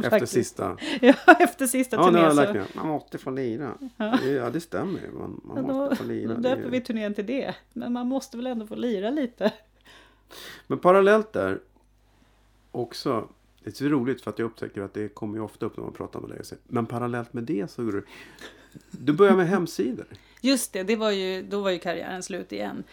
S2: Efter
S1: Faktiskt.
S2: sista. *laughs*
S1: Ja, efter sista
S2: Ja,
S1: turnén så...
S2: Man måste få lira.
S1: Ja.
S2: Det- Ja, det stämmer ju. Man, man
S1: Ja,
S2: måste
S1: då,
S2: få lira.
S1: då döper vi turnén till det. Men man måste väl ändå få lira lite.
S2: Men parallellt där också. Det är så roligt för att jag upptäcker att det kommer ju ofta upp när man pratar med dig. och säger, Men parallellt med det så du... Du börjar med hemsidor.
S1: Just det, det var ju, då var ju karriären slut igen.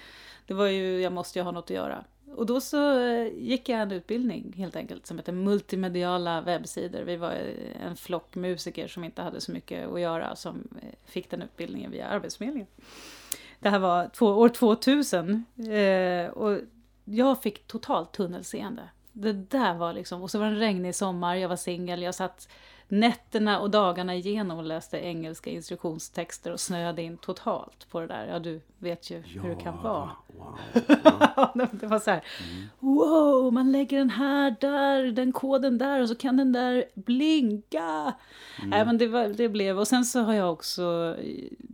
S1: Det var ju, jag måste ju ha något att göra. Och då så eh, gick jag en utbildning helt enkelt som heter multimediala webbsidor. Vi var eh, en flock musiker som inte hade så mycket att göra som eh, fick den utbildningen via Arbetsförmedlingen. Det här var två, år 2000 eh, och jag fick totalt tunnelseende. Det där var liksom, och så var det en regnig sommar, jag var singel, jag satt nätterna och dagarna igenom och läste engelska instruktionstexter och snöade in totalt på det där. Ja, du vet ju hur det kan vara.
S2: Wow. Ja. *laughs*
S1: Ja, det var så här, wow, man lägger den här där, den koden där och så kan den där blinka. Nej, men det, var, det blev, och sen så har jag också,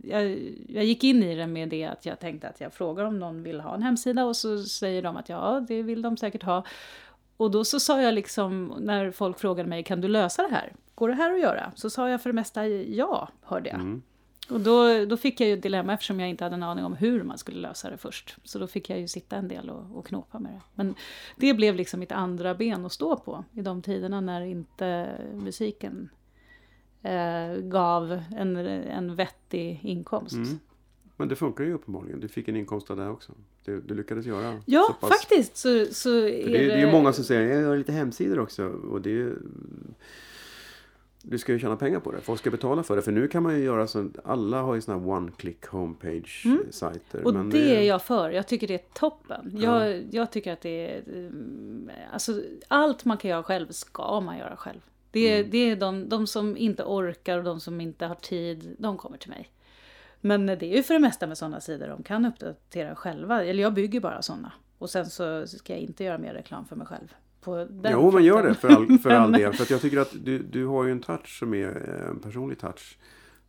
S1: jag, jag gick in i det med det att jag tänkte att jag frågar om någon vill ha en hemsida och så säger de att ja, det vill de säkert ha. Och då så sa jag liksom, när folk frågade mig, kan du lösa det här? Går det här att göra? Så sa jag för det mesta ja, hörde jag.
S2: Mm.
S1: Och då, då fick jag ju ett dilemma eftersom jag inte hade en aning om hur man skulle lösa det först. Så då fick jag ju sitta en del och, och knåpa med det. Men det blev liksom mitt andra ben att stå på i de tiderna när inte musiken eh, gav en, en vettig inkomst.
S2: Mm. Men det funkar ju uppenbarligen. Du fick en inkomst av det också. Du, du lyckades göra
S1: Ja, faktiskt så, så är
S2: det, är- det är ju många som säger jag gör lite hemsidor också. Och det är. Du ska ju tjäna pengar på det. Folk ska betala för det. För nu kan man ju göra så. Alla har ju såna här one-click homepage-sajter.
S1: Mm. Och
S2: men
S1: det är jag för. Jag tycker det är toppen.
S2: Ja.
S1: Jag, jag tycker att det är... mm, Alltså, allt man kan göra själv ska man göra själv. Det är,
S2: Mm.
S1: det är de, de som inte orkar och de som inte har tid, de kommer till mig. Men det är ju för det mesta med sådana sidor de kan uppdatera själva. Eller jag bygger bara sådana. Och sen så ska jag inte göra mer reklam för mig själv. På den
S2: Jo, men gör det för all, för all *laughs* del. För att jag tycker att du, du har ju en touch som är eh, en personlig touch.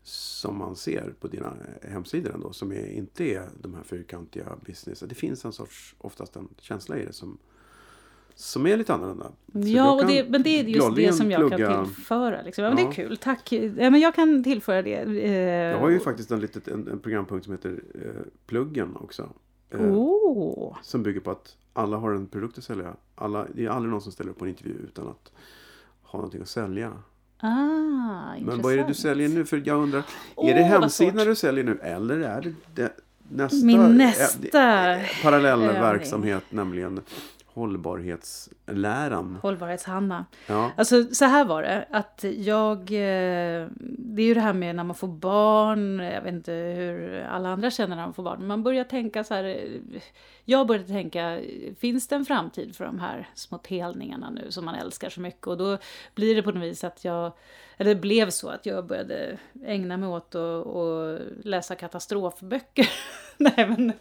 S2: Som man ser på dina hemsidor ändå. Som är, inte är de här fyrkantiga business. Det finns en sorts, oftast en känsla i det som, som är lite annorlunda. Så
S1: Ja, och det, men det är just det som jag
S2: plugga-
S1: kan tillföra. Liksom. Ja, men Det är kul, tack. Ja, men jag kan tillföra det. Eh,
S2: Jag har ju faktiskt en, litet, en, en programpunkt som heter eh, Pluggen också. Eh,
S1: Åh!
S2: Som bygger på att alla har en produkt att sälja. Alla, det är aldrig någon som ställer upp på en intervju utan att ha någonting att sälja.
S1: Ah, intressant.
S2: Men vad är det du säljer nu? För jag undrar,
S1: Åh,
S2: är det hemsidorna du säljer nu eller är det, det nästa,
S1: Min nästa
S2: eh, parallell
S1: övning.
S2: verksamhet, nämligen hållbarhetsläran.
S1: Hållbarhets-Hanna.
S2: Ja.
S1: Alltså så här var det, att jag... eh, Det är ju det här med när man får barn, jag vet inte hur alla andra känner när de får barn, man börjar tänka så här... Jag började tänka, finns det en framtid för de här små telningarna nu som man älskar så mycket? Och då blir det på något vis att jag... Eller det blev så att jag började ägna mig åt att, läsa katastrofböcker. *laughs* nej, men,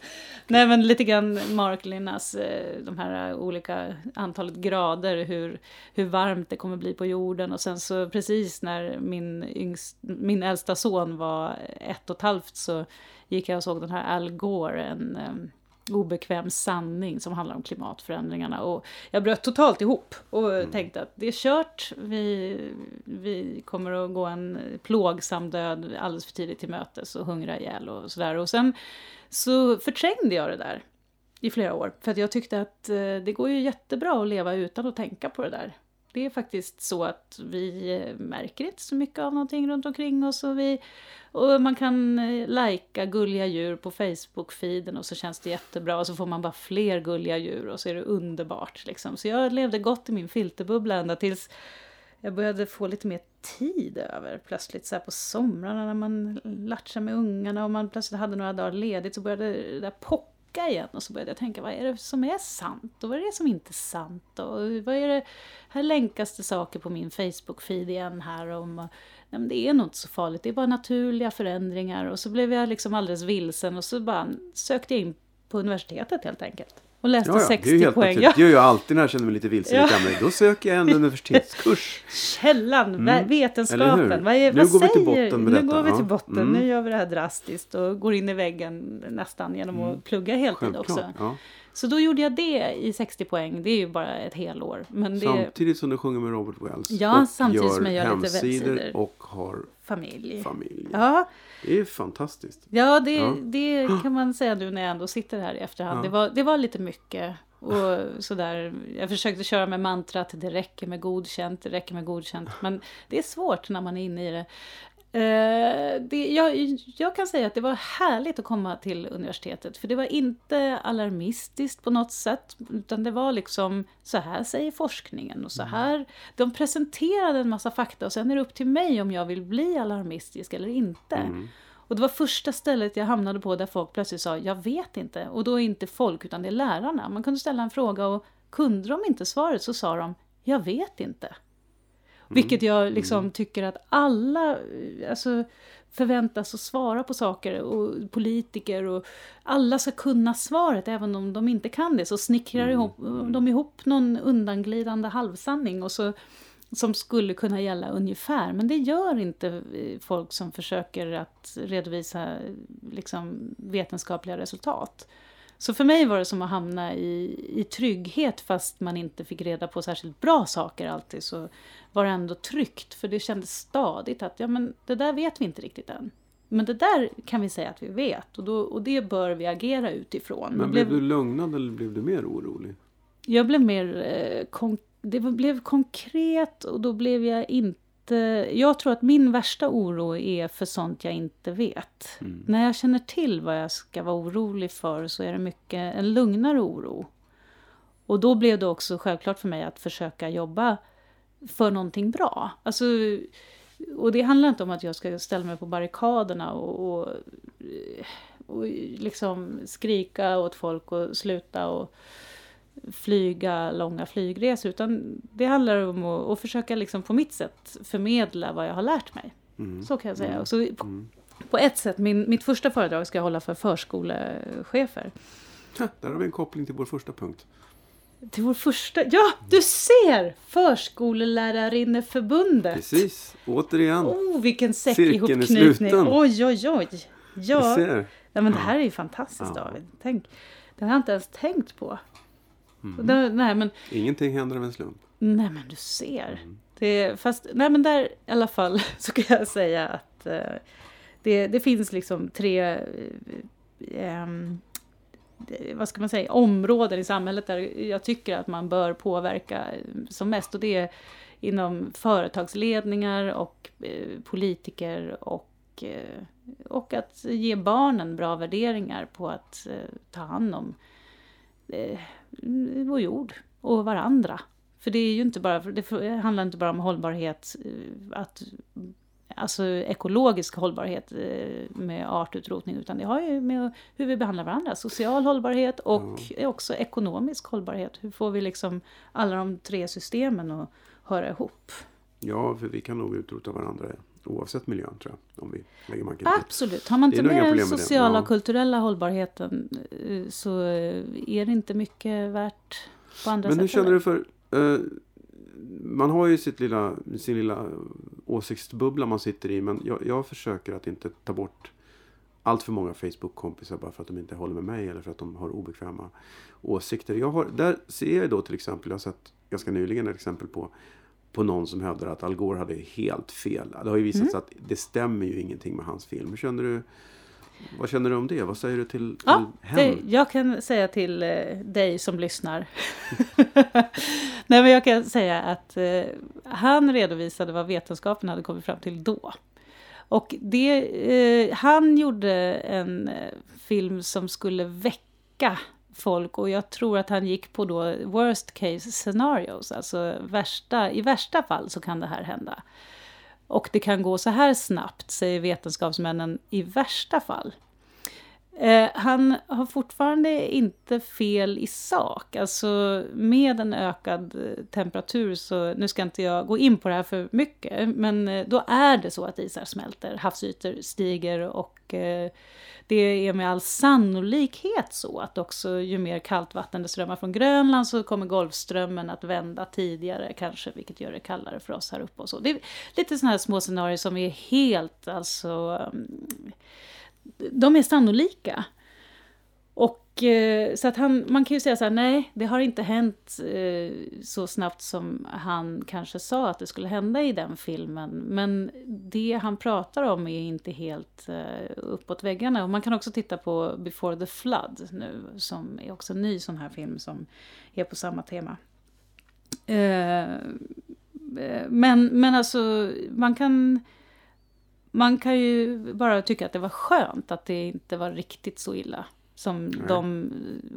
S1: nej men lite grann Mark Linnas, eh, de här olika antalet grader, hur, hur varmt det kommer bli på jorden. Och sen så precis när min, yngst, min äldsta son var ett och ett halvt så gick jag och såg den här Al Gore, en eh, obekväm sanning som handlar om klimatförändringarna. Och jag bröt totalt ihop och tänkte att det är kört. Vi, vi kommer att gå en plågsam död alldeles för tidigt till mötes och hungra ihjäl och sådär. Och sen så förträngde jag det där i flera år. För att jag tyckte att eh, det går ju jättebra att leva utan att tänka på det där. Det är faktiskt så att vi märker inte så mycket av någonting runt omkring oss. Och, vi, och man kan eh, lajka gulliga djur på Facebook-feeden och så känns det jättebra. Och så får man bara fler gulliga djur och så är det underbart. Liksom. Så jag levde gott i min filterbubbla ända tills jag började få lite mer tid över plötsligt. Så här på somrarna när man latchade med ungarna och man plötsligt hade några dagar ledigt så började det där poppa pocka igen. Och så började jag tänka, vad är det som är sant och vad är det som inte är sant? Och vad är det, här länkas det saker på min Facebook-feed igen här om nej, men det är nog inte så farligt, det är bara naturliga förändringar. Och så blev jag liksom alldeles vilsen och så bara sökte jag in på universitetet helt enkelt. Och läste
S2: Ja, ja, det är
S1: 60
S2: ju helt
S1: poäng.
S2: naturligt. Det gör jag alltid när jag känner mig lite vilsen
S1: Ja.
S2: i. Då söker jag en *laughs* universitetskurs.
S1: Källan,
S2: Mm.
S1: vetenskapen. Vad, är,
S2: Nu
S1: vad
S2: går vi till
S1: säger-
S2: botten med
S1: Nu
S2: detta,
S1: går vi till botten.
S2: Mm.
S1: Nu gör vi det här drastiskt och går in i väggen nästan genom att plugga heltid
S2: Mm.
S1: Också.
S2: Ja.
S1: Så då gjorde jag det i 60 poäng. Det är ju bara ett helår. Men det
S2: Samtidigt som du sjunger med Robert Wells.
S1: Ja,
S2: och
S1: samtidigt
S2: gör
S1: som jag gör lite webbsidor.
S2: och har
S1: familj.
S2: familj.
S1: Ja,
S2: Det är fantastiskt.
S1: ja, det,
S2: Ja.
S1: det kan man säga nu när jag ändå sitter här i efterhand.
S2: Ja.
S1: Det, var, det var lite mycket. Och sådär. Jag försökte köra med mantrat, det räcker med godkänt, det räcker med godkänt. Men det är svårt när man är inne i det. Eh, det jag, jag kan säga att det var härligt att komma till universitetet. För det var inte alarmistiskt på något sätt. Utan det var liksom, så här säger forskningen och så här. De presenterade en massa fakta och sen är det upp till mig om jag vill bli alarmistisk eller inte.
S2: Mm.
S1: Och det var första stället jag hamnade på där folk plötsligt sa jag vet inte. Och då är inte folk utan det är lärarna. Man kunde ställa en fråga och kunde de inte svaret så sa de jag vet inte. Vilket jag liksom tycker att alla eh, alltså, förväntas att svara på saker och politiker och alla ska kunna svaret även om de inte kan det. Så snickrar ihop, de ihop någon undanglidande halvsanning och så, som skulle kunna gälla ungefär. Men det gör inte eh, folk som försöker att redovisa eh, liksom, vetenskapliga resultat. Så för mig var det som att hamna i, i trygghet fast man inte fick reda på särskilt bra saker alltid. Så var det ändå tryggt för det kändes stadigt att ja men det där vet vi inte riktigt än. Men det där kan vi säga att vi vet och, då, och det bör vi agera utifrån.
S2: Men
S1: Det
S2: blev du lugnad eller blev du mer orolig?
S1: jag blev mer eh, kon- det blev konkret och då blev jag inte... Jag tror att min värsta oro är för sånt jag inte vet.
S2: Mm.
S1: När jag känner till vad jag ska vara orolig för så är det mycket en lugnare oro. Och då blev det också självklart för mig att försöka jobba för någonting bra. Alltså, och det handlar inte om att jag ska ställa mig på barrikaderna och, och, och liksom skrika åt folk och sluta och flyga långa flygresor. Utan det handlar om att, att försöka liksom på mitt sätt förmedla vad jag har lärt mig.
S2: Mm.
S1: Så kan jag säga.
S2: Mm.
S1: Så på,
S2: Mm.
S1: på ett sätt, min, mitt första föredrag ska jag hålla för förskolechefer.
S2: Där har vi en koppling till vår första punkt.
S1: Till vår första... Ja, du ser! Förskollärarinneförbundet.
S2: Precis, återigen.
S1: Oh, vilken
S2: Cirkeln är sluten.
S1: Oj, oj, oj.
S2: Du
S1: Ja,
S2: ser.
S1: nej, men det här är ju fantastiskt
S2: Ja.
S1: David. Tänk, det har jag inte ens tänkt på.
S2: Mm.
S1: Det, nej, men,
S2: Ingenting händer av en slump.
S1: nej, men du ser.
S2: Mm.
S1: Det, fast, nej, men där i alla fall *laughs* så kan jag säga att eh, det, det finns liksom tre eh, ehm, vad ska man säga, områden i samhället där jag tycker att man bör påverka eh, som mest. Och det är inom företagsledningar och eh, politiker och, eh, och att ge barnen bra värderingar på att eh, ta hand om vår jord och varandra. För det är ju inte bara, det handlar inte bara om hållbarhet, eh, att, alltså ekologisk hållbarhet eh, med artutrotning, utan det har ju med hur vi behandlar varandra, social hållbarhet och också ekonomisk hållbarhet. Hur får vi liksom alla de tre systemen att höra ihop?
S2: Ja, för vi kan nog utrota varandra oavsett miljön tror jag. Om vi lägger manken till.
S1: Absolut, har man inte med den
S2: med
S1: sociala
S2: Ja.
S1: och kulturella hållbarheten eh, så eh, är det inte mycket värt på andra
S2: Men hur
S1: sätt.
S2: känner du för... Eh, man har ju sitt lilla, sin lilla åsiktsbubbla man sitter i. Men jag, jag försöker att inte ta bort allt för många Facebook-kompisar bara för att de inte håller med mig eller för att de har obekväma åsikter. Jag har, där ser jag då till exempel, jag har sett ganska nyligen ett exempel på på någon som hävdar att Al Gore hade helt fel. Det har ju visat sig att det stämmer ju ingenting med hans film. Känner du? Vad känner du om det? Vad säger du till, till
S1: Ja,
S2: hen?
S1: det, jag kan säga till eh, dig som lyssnar. *laughs* Nej, men jag kan säga att eh, han redovisade vad vetenskapen hade kommit fram till då. Och det, eh, han gjorde en eh, film som skulle väcka folk och jag tror att han gick på då worst case scenarios, alltså värsta, i värsta fall så kan det här hända. Och det kan gå så här snabbt, säger vetenskapsmännen, i värsta fall. Eh, han har fortfarande inte fel i sak. Alltså med en ökad eh, temperatur så, nu ska inte jag gå in på det här för mycket, men eh, då är det så att isar smälter, havsytor stiger och eh, det är med all sannolikhet så att också ju mer kallt vatten det strömmar från Grönland så kommer Golfströmmen att vända tidigare kanske, vilket gör det kallare för oss här uppe och så. Det är lite sådana här små scenarier som är helt, alltså, um, de är sannolika. Och eh, så att han, man kan ju säga så här, nej, det har inte hänt eh, så snabbt som han kanske sa att det skulle hända i den filmen. Men det han pratar om är inte helt eh, uppåt väggarna. Och man kan också titta på Before the Flood nu, som är också en ny sån här film som är på samma tema. Eh, eh, men, men alltså, man kan... Man kan ju bara tycka att det var skönt att det inte var riktigt så illa. Som de,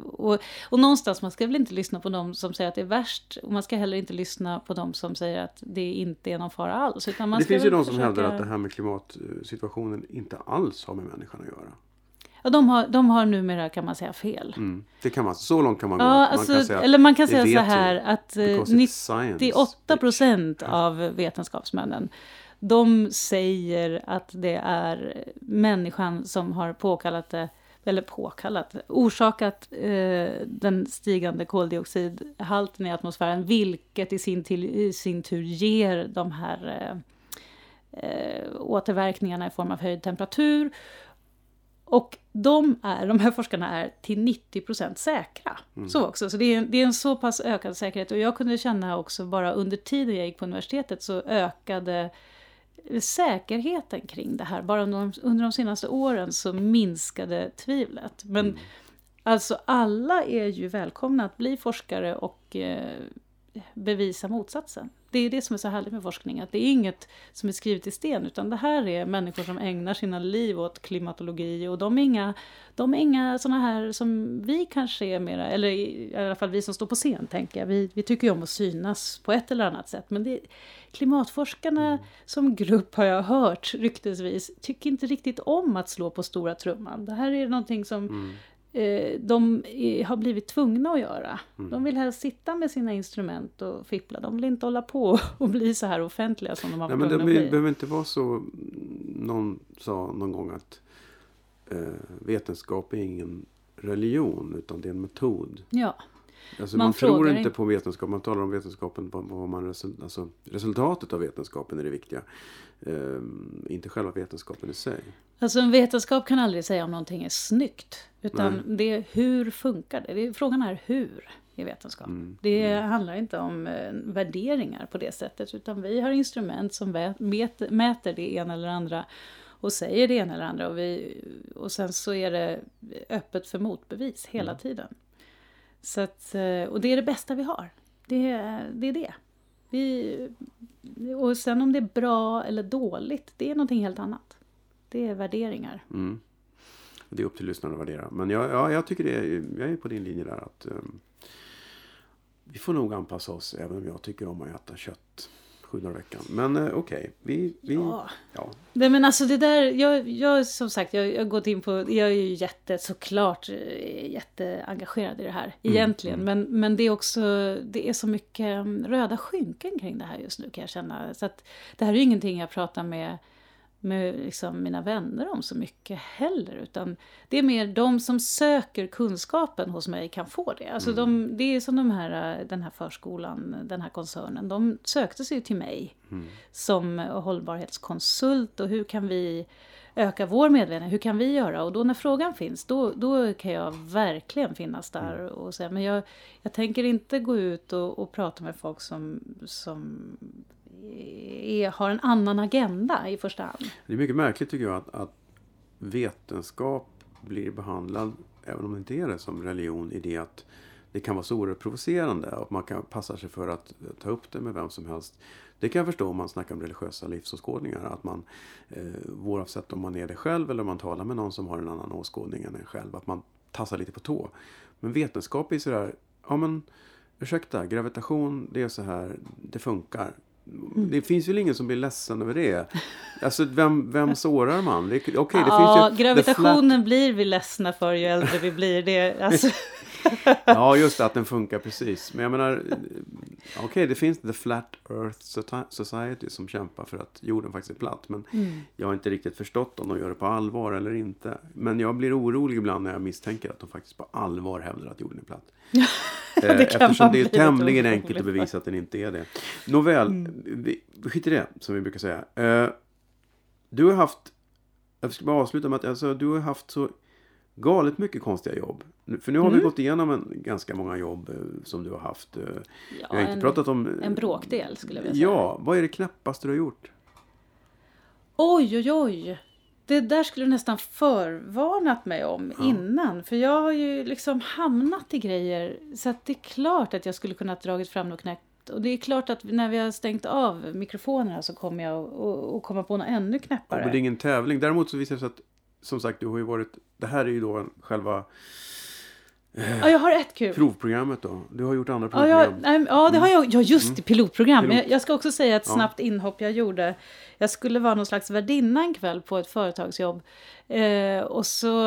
S1: och, och någonstans, man ska väl inte lyssna på dem som säger att det är värst. Och man ska heller inte lyssna på dem som säger att det inte är någon fara alls. Utan man
S2: det finns ju de som
S1: försöka-
S2: hävdar att det här med klimatsituationen inte alls har med människan att göra.
S1: Ja, de, har, de har numera, kan man säga, fel.
S2: Mm. Det kan man, så långt kan man gå.
S1: Ja,
S2: Man
S1: alltså,
S2: kan säga att
S1: eller man kan säga så här att eh,
S2: because it's science,
S1: 98
S2: bitch.
S1: procent av vetenskapsmännen de säger att det är människan som har påkallat det, eller påkallat, orsakat eh, den stigande koldioxidhalten i atmosfären, vilket i sin, till, i sin tur ger de här eh, eh, återverkningarna i form av höjd temperatur. Och de, är, de här forskarna är till 90% säkra. Så också. Så det är, det är en så pass ökad säkerhet. Och jag kunde känna också bara under tiden jag gick på universitetet så ökade säkerheten kring det här. Bara under de, under de senaste åren så minskade tvivlet. Men alltså alla är ju välkomna att bli forskare och eh, bevisa motsatsen. Det är det som är så härligt med forskning, att det är inget som är skrivet i sten, utan det här är människor som ägnar sina liv åt klimatologi och de är inga, de är inga såna här som vi kanske är mera, eller i alla fall vi som står på scen tänker jag, vi, vi tycker ju om att synas på ett eller annat sätt, men det, klimatforskarna som grupp har jag hört ryktesvis, tycker inte riktigt om att slå på stora trumman. Det här är någonting som eh, de är, har blivit tvungna att göra. De vill helst sitta med sina instrument och fippla. De vill inte hålla på och bli så här offentliga som de har
S2: Nej,
S1: varit
S2: men det
S1: bli.
S2: behöver inte vara så. Någon sa någon gång att eh, vetenskap är ingen religion utan det är en metod.
S1: Ja,
S2: Alltså
S1: Man
S2: man, tror inte på vetenskap, man talar om vetenskapen, vad, vad man, resul- alltså, resultatet av vetenskapen är det viktiga. Ehm, inte själva vetenskapen i sig.
S1: alltså en vetenskap kan aldrig säga om någonting är snyggt. Utan
S2: Nej.
S1: det är hur funkar det? det är, frågan är hur i vetenskap.
S2: Mm,
S1: Det handlar inte om eh, värderingar på det sättet. Utan vi har instrument som vä- mäter, mäter det ena eller andra. Och säger det ena eller andra. Och, vi, och sen så är det öppet för motbevis hela tiden. Så att, eh, och det är det bästa vi har. Det, är- det är det. Vi, och sen om det är bra eller dåligt, det är någonting helt annat. Det är värderingar.
S2: Mm. Det är upp till lyssnaren att värdera. Men jag, ja, jag tycker det är, jag är på din linje där. att um, Vi får nog anpassa oss även om jag tycker om att äta kött sju dagar i veckan. Men eh, okej, vi, vi
S1: Ja.
S2: ja.
S1: Nej men alltså det där, jag, jag som sagt, jag jag gått in på, jag är ju jätte, såklart eh, jätteengagerad i det här egentligen. Men, men det är också, det är så mycket mm, röda skynken kring det här just nu kan jag känna. Så att det här är ju ingenting jag pratar med, med liksom mina vänner om så mycket heller. Utan det är mer de som söker kunskapen hos mig kan få det. Alltså de, det är som de här, den här förskolan, den här koncernen. De sökte sig till mig som hållbarhetskonsult och hur kan vi öka vår medvetenhet, hur kan vi göra? Och då när frågan finns, då, då kan jag verkligen finnas där och säga, men jag, jag tänker inte gå ut och, och prata med folk som, som är, har en annan agenda i första hand.
S2: Det är mycket märkligt tycker jag att, att vetenskap blir behandlad, även om det inte är det, som religion i det att det kan vara så oerhört provocerande och man kan passa sig för att ta upp det med vem som helst. Det kan jag förstå om man snackar om religiösa livsåskådningar. Att man, eh, oavsett om man är det själv eller om man talar med någon som har en annan åskådning än en själv, att man tassar lite på tå. Men vetenskap är sådär, ja men ursäkta, gravitation, det är så här, det funkar. Det finns väl ingen som blir ledsen över det. Alltså vem, vem *laughs* sårar man? Det, okej, det
S1: ja,
S2: finns ju
S1: gravitationen blir vi ledsna för ju äldre vi blir. Det, alltså, *laughs* *laughs*
S2: Ja, just det, att den funkar precis. Men jag menar, eh, okej, det finns The Flat Earth Soci- Society som kämpar för att jorden faktiskt är platt. Men jag har inte riktigt förstått om de gör det på allvar eller inte. Men jag blir orolig ibland när jag misstänker att de faktiskt på allvar hävdar att jorden är platt. *laughs* Eh,
S1: det kan
S2: Eftersom det är tämligen enkelt att bevisa att den inte är det. Nåväl,
S1: Mm.
S2: vi, skit i det, som vi brukar säga. Eh, du har haft, jag ska bara avsluta med att alltså, du har haft så galet mycket konstiga jobb. För nu har vi
S1: Mm.
S2: gått igenom en, ganska många jobb eh, som du har haft. Eh,
S1: ja,
S2: vi har inte
S1: en,
S2: pratat om...
S1: en bråkdel skulle jag vilja säga.
S2: Ja, vad är det knäppaste du har gjort?
S1: Oj, oj, oj. Det där skulle du nästan förvarnat mig om innan. För jag har ju liksom hamnat i grejer. Så att det är klart att jag skulle kunna dragit fram något knäppt. Och det är klart att när vi har stängt av mikrofonerna så kommer jag att- komma på något ännu
S2: Ja,
S1: knäppare.
S2: men det är ingen tävling. Däremot så visar det sig att, som sagt, du har ju varit... Det här är ju då själva
S1: Ja, jag har ett kul.
S2: provprogrammet då. Du har gjort andra
S1: Ja, jag,
S2: provprogram.
S1: ja, det har jag. Ja, just det, pilotprogram.
S2: Pilot.
S1: Jag, jag ska också säga ett
S2: Ja.
S1: snabbt inhopp jag gjorde. Jag skulle vara någon slags värdinna en kväll på ett företagsjobb. Eh, och, så,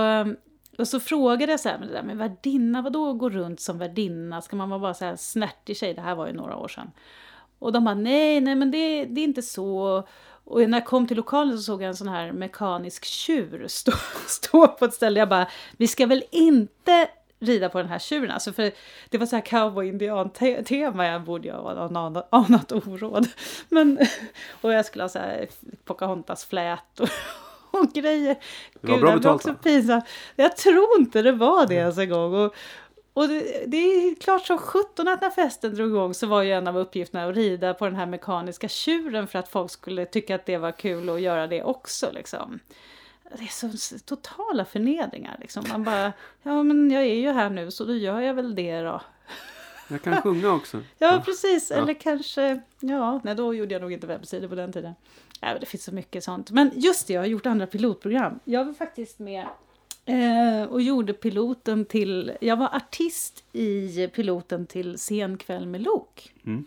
S1: och så frågade jag så här, men det där med värdinna, vadå gå runt som värdinna? Ska man vara bara så här snärtig tjej? Det här var ju några år sedan. Och de bara, nej, nej, men det, det är inte så. Och när jag kom till lokalen så såg jag en sån här mekanisk tjur stå, *laughs* stå på ett ställe. Jag bara, vi ska väl inte rida på den här tjuren? Alltså för det var så här cowboy-indian-tema. Jag borde ju ha anat, anat oråd. Men, *laughs* och jag skulle ha så här Pocahontas-flät och, *laughs* och grejer.
S2: Det var bra
S1: det var
S2: betalt,
S1: också pinsamt. Jag tror inte det var det ens en gång. Och, och det, det är klart som sjutton att när festen drog igång så var ju en av uppgifterna att rida på den här mekaniska tjuren för att folk skulle tycka att det var kul att göra det också. Liksom. Det är så totala förnedringar. Liksom. Man bara, ja men jag är ju här nu så då gör jag väl det då.
S2: Jag kan sjunga också. *laughs*
S1: Ja, precis.
S2: Ja.
S1: Eller kanske, ja, nej då gjorde jag nog inte webbsidor på den tiden. Ja, det finns så mycket sånt. Men just det, jag har gjort andra pilotprogram. Jag var faktiskt med eh, och gjorde piloten till, jag var artist i piloten till Sen kväll med Lok.
S2: Mm.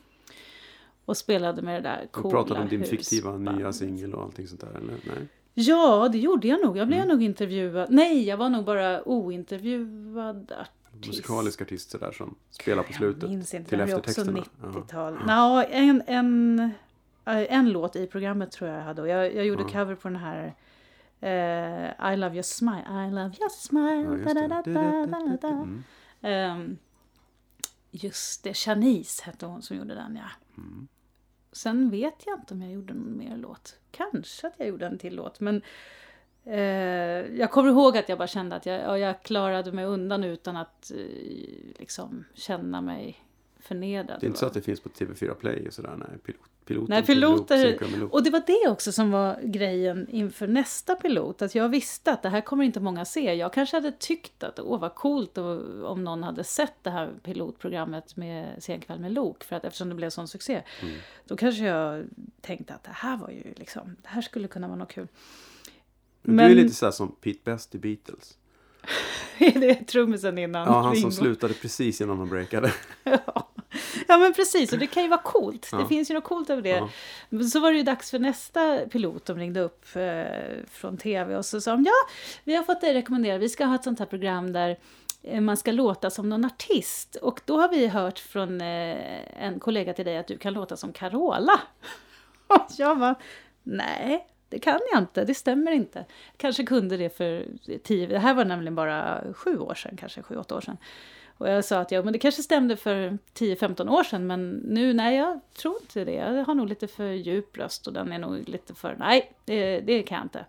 S1: Och spelade med det där
S2: Och
S1: coola
S2: pratat om din fiktiva nya singel och allting sånt där, eller? Nej.
S1: Ja, det gjorde jag nog. Jag
S2: Mm.
S1: blev nog intervjuad. Nej, jag var nog bara ointervjuad artist.
S2: Musikalisk artist sådär som spelar på slutet.
S1: Jag minns inte,
S2: till
S1: det var också
S2: eftertexterna.
S1: 90-tal. Nå, en, en, eh, en låt i programmet tror jag jag hade. Och jag, jag gjorde
S2: Ja.
S1: cover på den här eh, I love your smile, I love your smile.
S2: Ja, just det.
S1: da, da, da.
S2: Mm.
S1: Ehm, just det, Shanice hette hon som gjorde den ja.
S2: Mm.
S1: Sen vet jag inte om jag gjorde någon mer låt. Kanske att jag gjorde en till låt. Men eh, jag kommer ihåg att jag bara kände att jag, ja, jag klarade mig undan utan att eh, liksom känna mig förnedrad.
S2: Det är inte så att det finns på TV4 Play och sådär, nej. Pilot, piloten
S1: Nej, piloter...
S2: Loop.
S1: Och det var det också som var grejen inför nästa pilot. Att jag visste att det här kommer inte många se. Jag kanske hade tyckt att åh vad coolt och- om någon hade sett det här pilotprogrammet med Senkväll med Lok. För att eftersom det blev sån succé.
S2: Mm.
S1: Då kanske jag tänkte att det här var ju liksom, det här skulle kunna vara något kul.
S2: Men Du är lite sådär som Pete Best i Beatles. *laughs*
S1: det är trummisen innan
S2: Ja, han som
S1: Ringo.
S2: slutade precis innan de breakade. *laughs* *laughs*
S1: Ja. Ja men precis, och det kan ju vara coolt.
S2: Ja.
S1: Det finns ju något coolt över det.
S2: Ja.
S1: Så var det ju dags för nästa pilot. De ringde upp eh, från tv och så sa de ja, vi har fått dig rekommendera, vi ska ha ett sånt här program där eh, man ska låta som någon artist. Och då har vi hört från eh, en kollega till dig att du kan låta som Carola. *laughs* Och jag bara, nej, det kan jag inte, det stämmer inte. Kanske kunde det för tio, det här var nämligen bara sju år sedan, kanske sju, åtta år sedan. Och jag sa att ja, men det kanske stämde för 10-15 år sedan, men nu, nej, jag tror inte det. Jag har nog lite för djup röst och den är nog lite för, nej, det, det kan jag inte.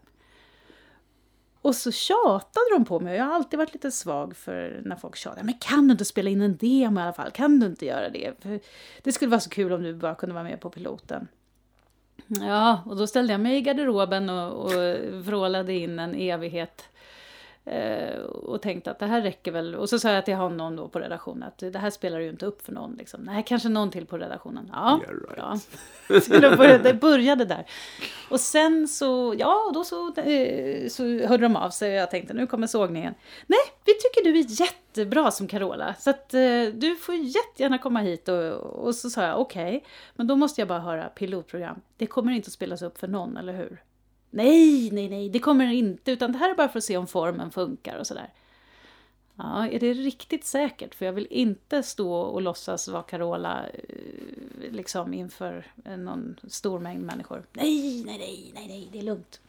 S1: Och så tjatade de på mig jag har alltid varit lite svag för när folk tjatar. Men kan du inte spela in en demo i alla fall? Kan du inte göra det? För det skulle vara så kul om du bara kunde vara med på piloten. Ja, och då ställde jag mig i garderoben och, och vrålade in en evighet. Eh, och tänkte att det här räcker väl. Och så sa jag till honom då på redaktionen att det här spelar ju inte upp för någon. Liksom. Nej, kanske någon till på redaktionen. Ja,
S2: Yeah, right. *laughs*
S1: Så det började, där. Och sen så, ja, då så, eh, så hörde de av sig och jag tänkte nu kommer sågningen. Nej, vi tycker du är jättebra som Carola. Så att eh, du får jättegärna komma hit. Och, och så sa jag okej, men då måste jag bara höra pilotprogram. Det kommer inte att spelas upp för någon, eller hur? Nej, nej, nej, det kommer det inte. Utan det här är bara för att se om formen funkar och sådär. Ja, är det riktigt säkert? För jag vill inte stå och låtsas vara Carola eh, liksom inför någon stor mängd människor. Nej, nej, nej, nej, nej, det är lugnt.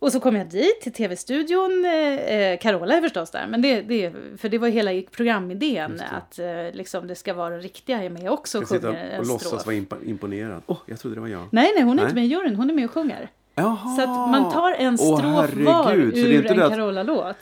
S1: Och så kom jag dit till tv-studion. eh, eh, Carola är förstås där, men det, det, för det var hela programidén att eh, liksom, det ska vara riktiga är med också och sjunger
S2: och
S1: en
S2: låtsas
S1: strof.
S2: vara imponerad. Åh, jag trodde det var jag.
S1: Nej, nej, hon är
S2: Nej.
S1: inte med i juryn, hon är med och sjunger.
S2: Jaha!
S1: Så att man tar en strof var
S2: det är
S1: ur en
S2: att-
S1: Carola-låt.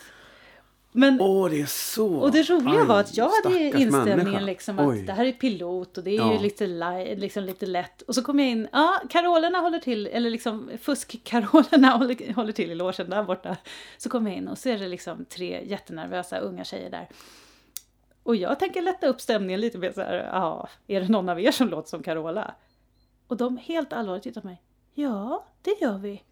S1: Men,
S2: Åh, det är så!
S1: och det roliga
S2: Aj,
S1: var att jag hade inställningen
S2: människa.
S1: liksom att
S2: Oj.
S1: det här är pilot och det är
S2: Ja.
S1: ju lite, li- liksom lite lätt. Och så kom jag in, ja, Carolerna håller till, eller liksom fusk-Carolerna *laughs* håller, håller till i logen där borta. Så kom jag in och så är det liksom tre jättenervösa unga tjejer där. Och jag tänker lätta upp stämningen lite med så här, ja, är det någon av er som låter som Carola? Och de helt allvarligt tittar på mig. Ja, det gör vi.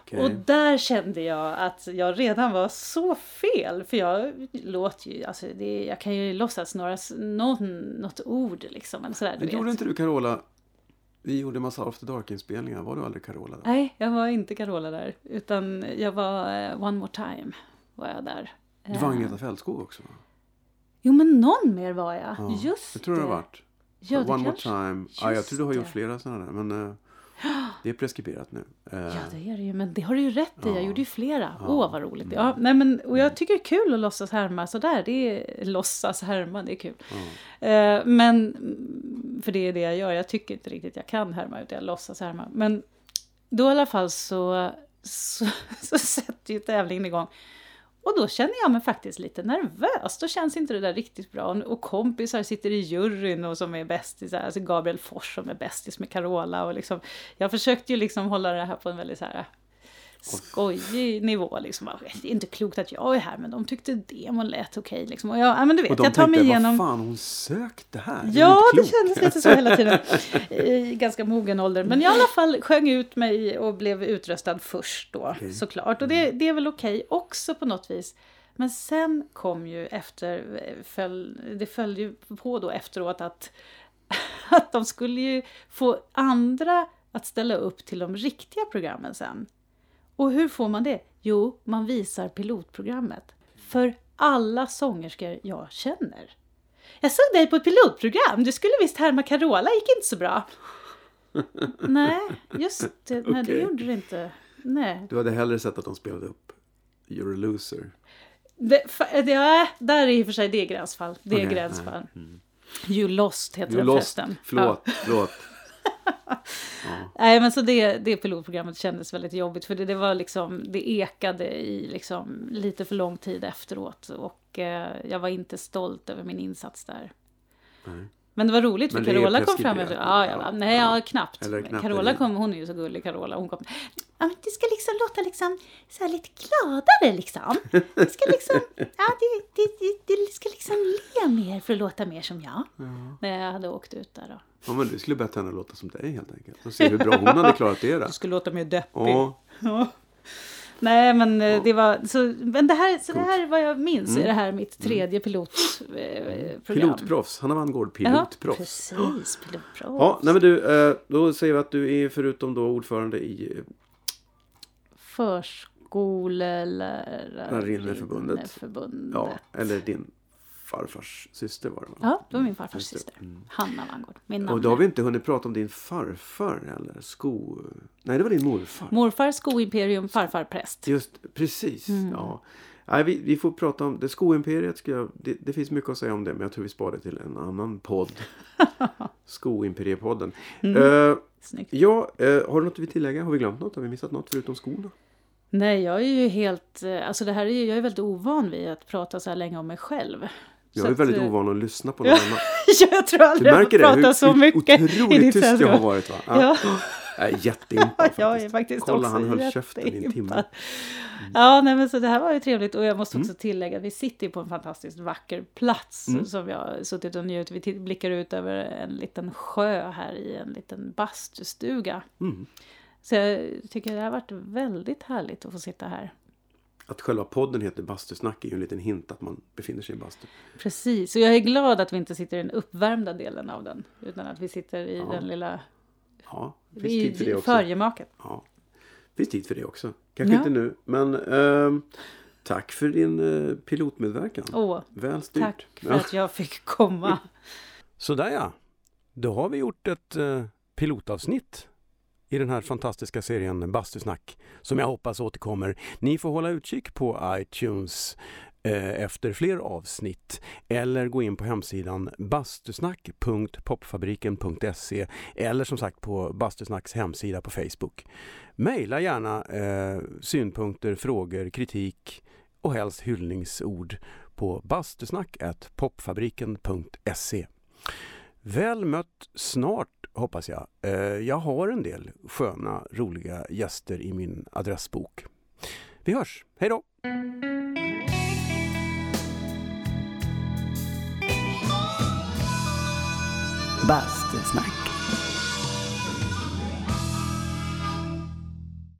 S2: Okej.
S1: Och där kände jag att jag redan var så fel. För jag låter ju, alltså det, jag kan ju låtsas några, någon, något ord liksom. Eller sådär,
S2: Men gjorde inte du Carola? Vi gjorde massa After Dark-inspelningar. Var du aldrig Carola då?
S1: Nej, jag var inte Carola där. Utan jag var eh, One More Time. Var jag där.
S2: Du var
S1: Eh,
S2: Agneta Fältskog också?
S1: Jo, men någon mer var jag.
S2: Ja,
S1: Just
S2: Jag tror det har varit.
S1: Ja, det
S2: One
S1: kanske-
S2: More Time. Ja, jag tror du har gjort
S1: det.
S2: flera sådana där. Men eh, det är preskriberat nu. Eh,
S1: Ja, det är det ju. Men det har du ju rätt i. Jag
S2: Ja.
S1: gjorde ju flera. Åh,
S2: Ja.
S1: vad roligt. Ja, nej, men, och jag tycker det är kul att låtsas härma sådär. Det är låtsas härma, det är kul.
S2: ja.
S1: Eh, men, mm, för det är det jag gör. Jag tycker inte riktigt jag kan härma, utan jag låtsas härma. Men då i alla fall så, så, *laughs* så sätter ju tävlingen igång. Och då känner jag mig faktiskt lite nervös. Då känns inte det där riktigt bra. Och kompisar sitter i juryn och som är bästisar. Alltså Gabriel Fors som är bästis med Carola. Och liksom, jag försökte ju liksom hålla det här på en väldigt så här skojig nivå. Liksom. Det är inte klokt att jag är här, men de tyckte demon lät okej. Liksom. Och jag, ja, men du vet,
S2: Och de
S1: jag tar mig
S2: tänkte,
S1: igenom...
S2: vad fan hon sökte här? är
S1: Ja, det kändes lite så hela tiden. I ganska mogen ålder. Men i alla fall sjöng ut mig och blev utröstad först då,
S2: Okej.
S1: såklart. Och det, det är väl okej också på något vis. Men sen kom ju efter, föll, det följde ju på då efteråt att, att de skulle ju få andra att ställa upp till de riktiga programmen sen. Och hur får man det? Jo, man visar pilotprogrammet. För alla sångerskor jag känner. Jag såg dig på ett pilotprogram. Du skulle visst härma Carola, gick inte så bra. *laughs* nej, just det. Nej, det
S2: Okej.
S1: gjorde det inte. Nej.
S2: Du hade hellre sett att de spelade upp You're a loser.
S1: Det, det, är, där är i och för sig det är gränsfall. Det är
S2: Okej,
S1: gränsfall. You lost heter
S2: You
S1: det
S2: lost.
S1: förresten.
S2: Förlåt, förlåt.
S1: Nej men så det, det pilotprogrammet kändes väldigt jobbigt för det, det var liksom, det ekade i liksom lite för lång tid efteråt och eh, jag var inte stolt över min insats där.
S2: Nej.
S1: Men det var roligt för Carola kom fram efter, ja, ja,
S2: Ja.
S1: nej, ja, knappt.
S2: Knappt
S1: Carola kom, hon är ju så gullig Carola, hon kom, ja, men det ska liksom låta liksom så här lite gladare liksom. Det ska liksom, *laughs* ja, det, det, det, det ska liksom le mer för att låta mer som jag. När jag hade åkt ut där då.
S2: Ja, men du skulle bett henne låta som dig helt enkelt. Och se hur bra hon hade klarat det då.
S1: Du skulle låta mer deppig.
S2: Ja,
S1: Ja. Nej, men eh, det var så. Men det här, så det här är vad jag minns. Är det här mitt tredje pilotprogram. Eh.
S2: Pilotproffs, Hanna Wanngård,
S1: Ja,
S2: pilotproffs.
S1: precis. Pilotproffs.
S2: Ja, nej men du, eh, då säger vi att du är förutom då ordförande i Lärarinneförbundet. ja, eller din farfars syster var det va?
S1: Ja, det var min farfars
S2: det.
S1: syster.
S2: Mm.
S1: Hanna Wanngård. Min
S2: Och
S1: namn.
S2: då har vi inte hunnit prata om din farfar eller sko... Nej, det var din morfar.
S1: Morfar skoimperium, farfar präst.
S2: Just precis,
S1: Mm.
S2: ja. Nej, vi, vi får prata om det. Skoimperiet, ska jag, det, det finns mycket att säga om det, men jag tror vi sparar det till en annan podd. *laughs* Skoimperiepodden.
S1: Mm. Snyggt.
S2: ja, eh, har du något vi tillägga? Har vi glömt något? Har vi missat något förutom skorna?
S1: Nej, jag är ju helt... eh, Alltså det här är ju, jag är väldigt ovan vid att prata så här länge om mig själv.
S2: Jag är väldigt ovan att lyssna på *laughs* någon annan.
S1: Ja, jag tror
S2: Du
S1: aldrig jag har
S2: märker det?
S1: pratat
S2: Hur,
S1: så
S2: hur otroligt tyst jag har varit va?
S1: Ja. *gasps* *laughs*
S2: Jag är jätteimpad *laughs* faktiskt.
S1: Jag är faktiskt
S2: Kolla, han höll käften i en timme. Mm. *laughs*
S1: Ja, nej, men så det här var ju trevligt och jag måste också tillägga att vi sitter på en fantastiskt vacker plats
S2: Mm.
S1: som jag har suttit och njutit. Vi blickar ut över en liten sjö här i en liten bastustuga.
S2: Mm.
S1: Så jag tycker det har varit väldigt härligt att få sitta här.
S2: Att själva podden heter Bastusnack är ju en liten hint att man befinner sig i bastu.
S1: Precis, och jag är glad att vi inte sitter i den uppvärmda delen av den. Utan att vi sitter i
S2: Ja.
S1: den lilla
S2: Ja, det finns tid för det också.
S1: förgemaket.
S2: Ja, finns tid för det också. Kanske
S1: Ja.
S2: inte nu, men ehm, tack för din eh, pilotmedverkan.
S1: Åh,
S2: Väl styrt.
S1: tack för
S2: Ja.
S1: att jag fick komma. *laughs*
S2: Sådär ja. Då har vi gjort ett eh, pilotavsnitt i den här fantastiska serien Bastusnack som jag hoppas återkommer. Ni får hålla utkik på iTunes eh, Eh, efter fler avsnitt eller gå in på hemsidan bastusnack.popfabriken.se eller som sagt på Bastusnacks hemsida på Facebook. Maila gärna eh, synpunkter, frågor, kritik och helst hyllningsord på bastusnack.popfabriken.se. Väl mött snart hoppas jag. Eh, Jag har en del sköna, roliga gäster i min adressbok. Vi hörs, hej då!
S3: Bastusnack.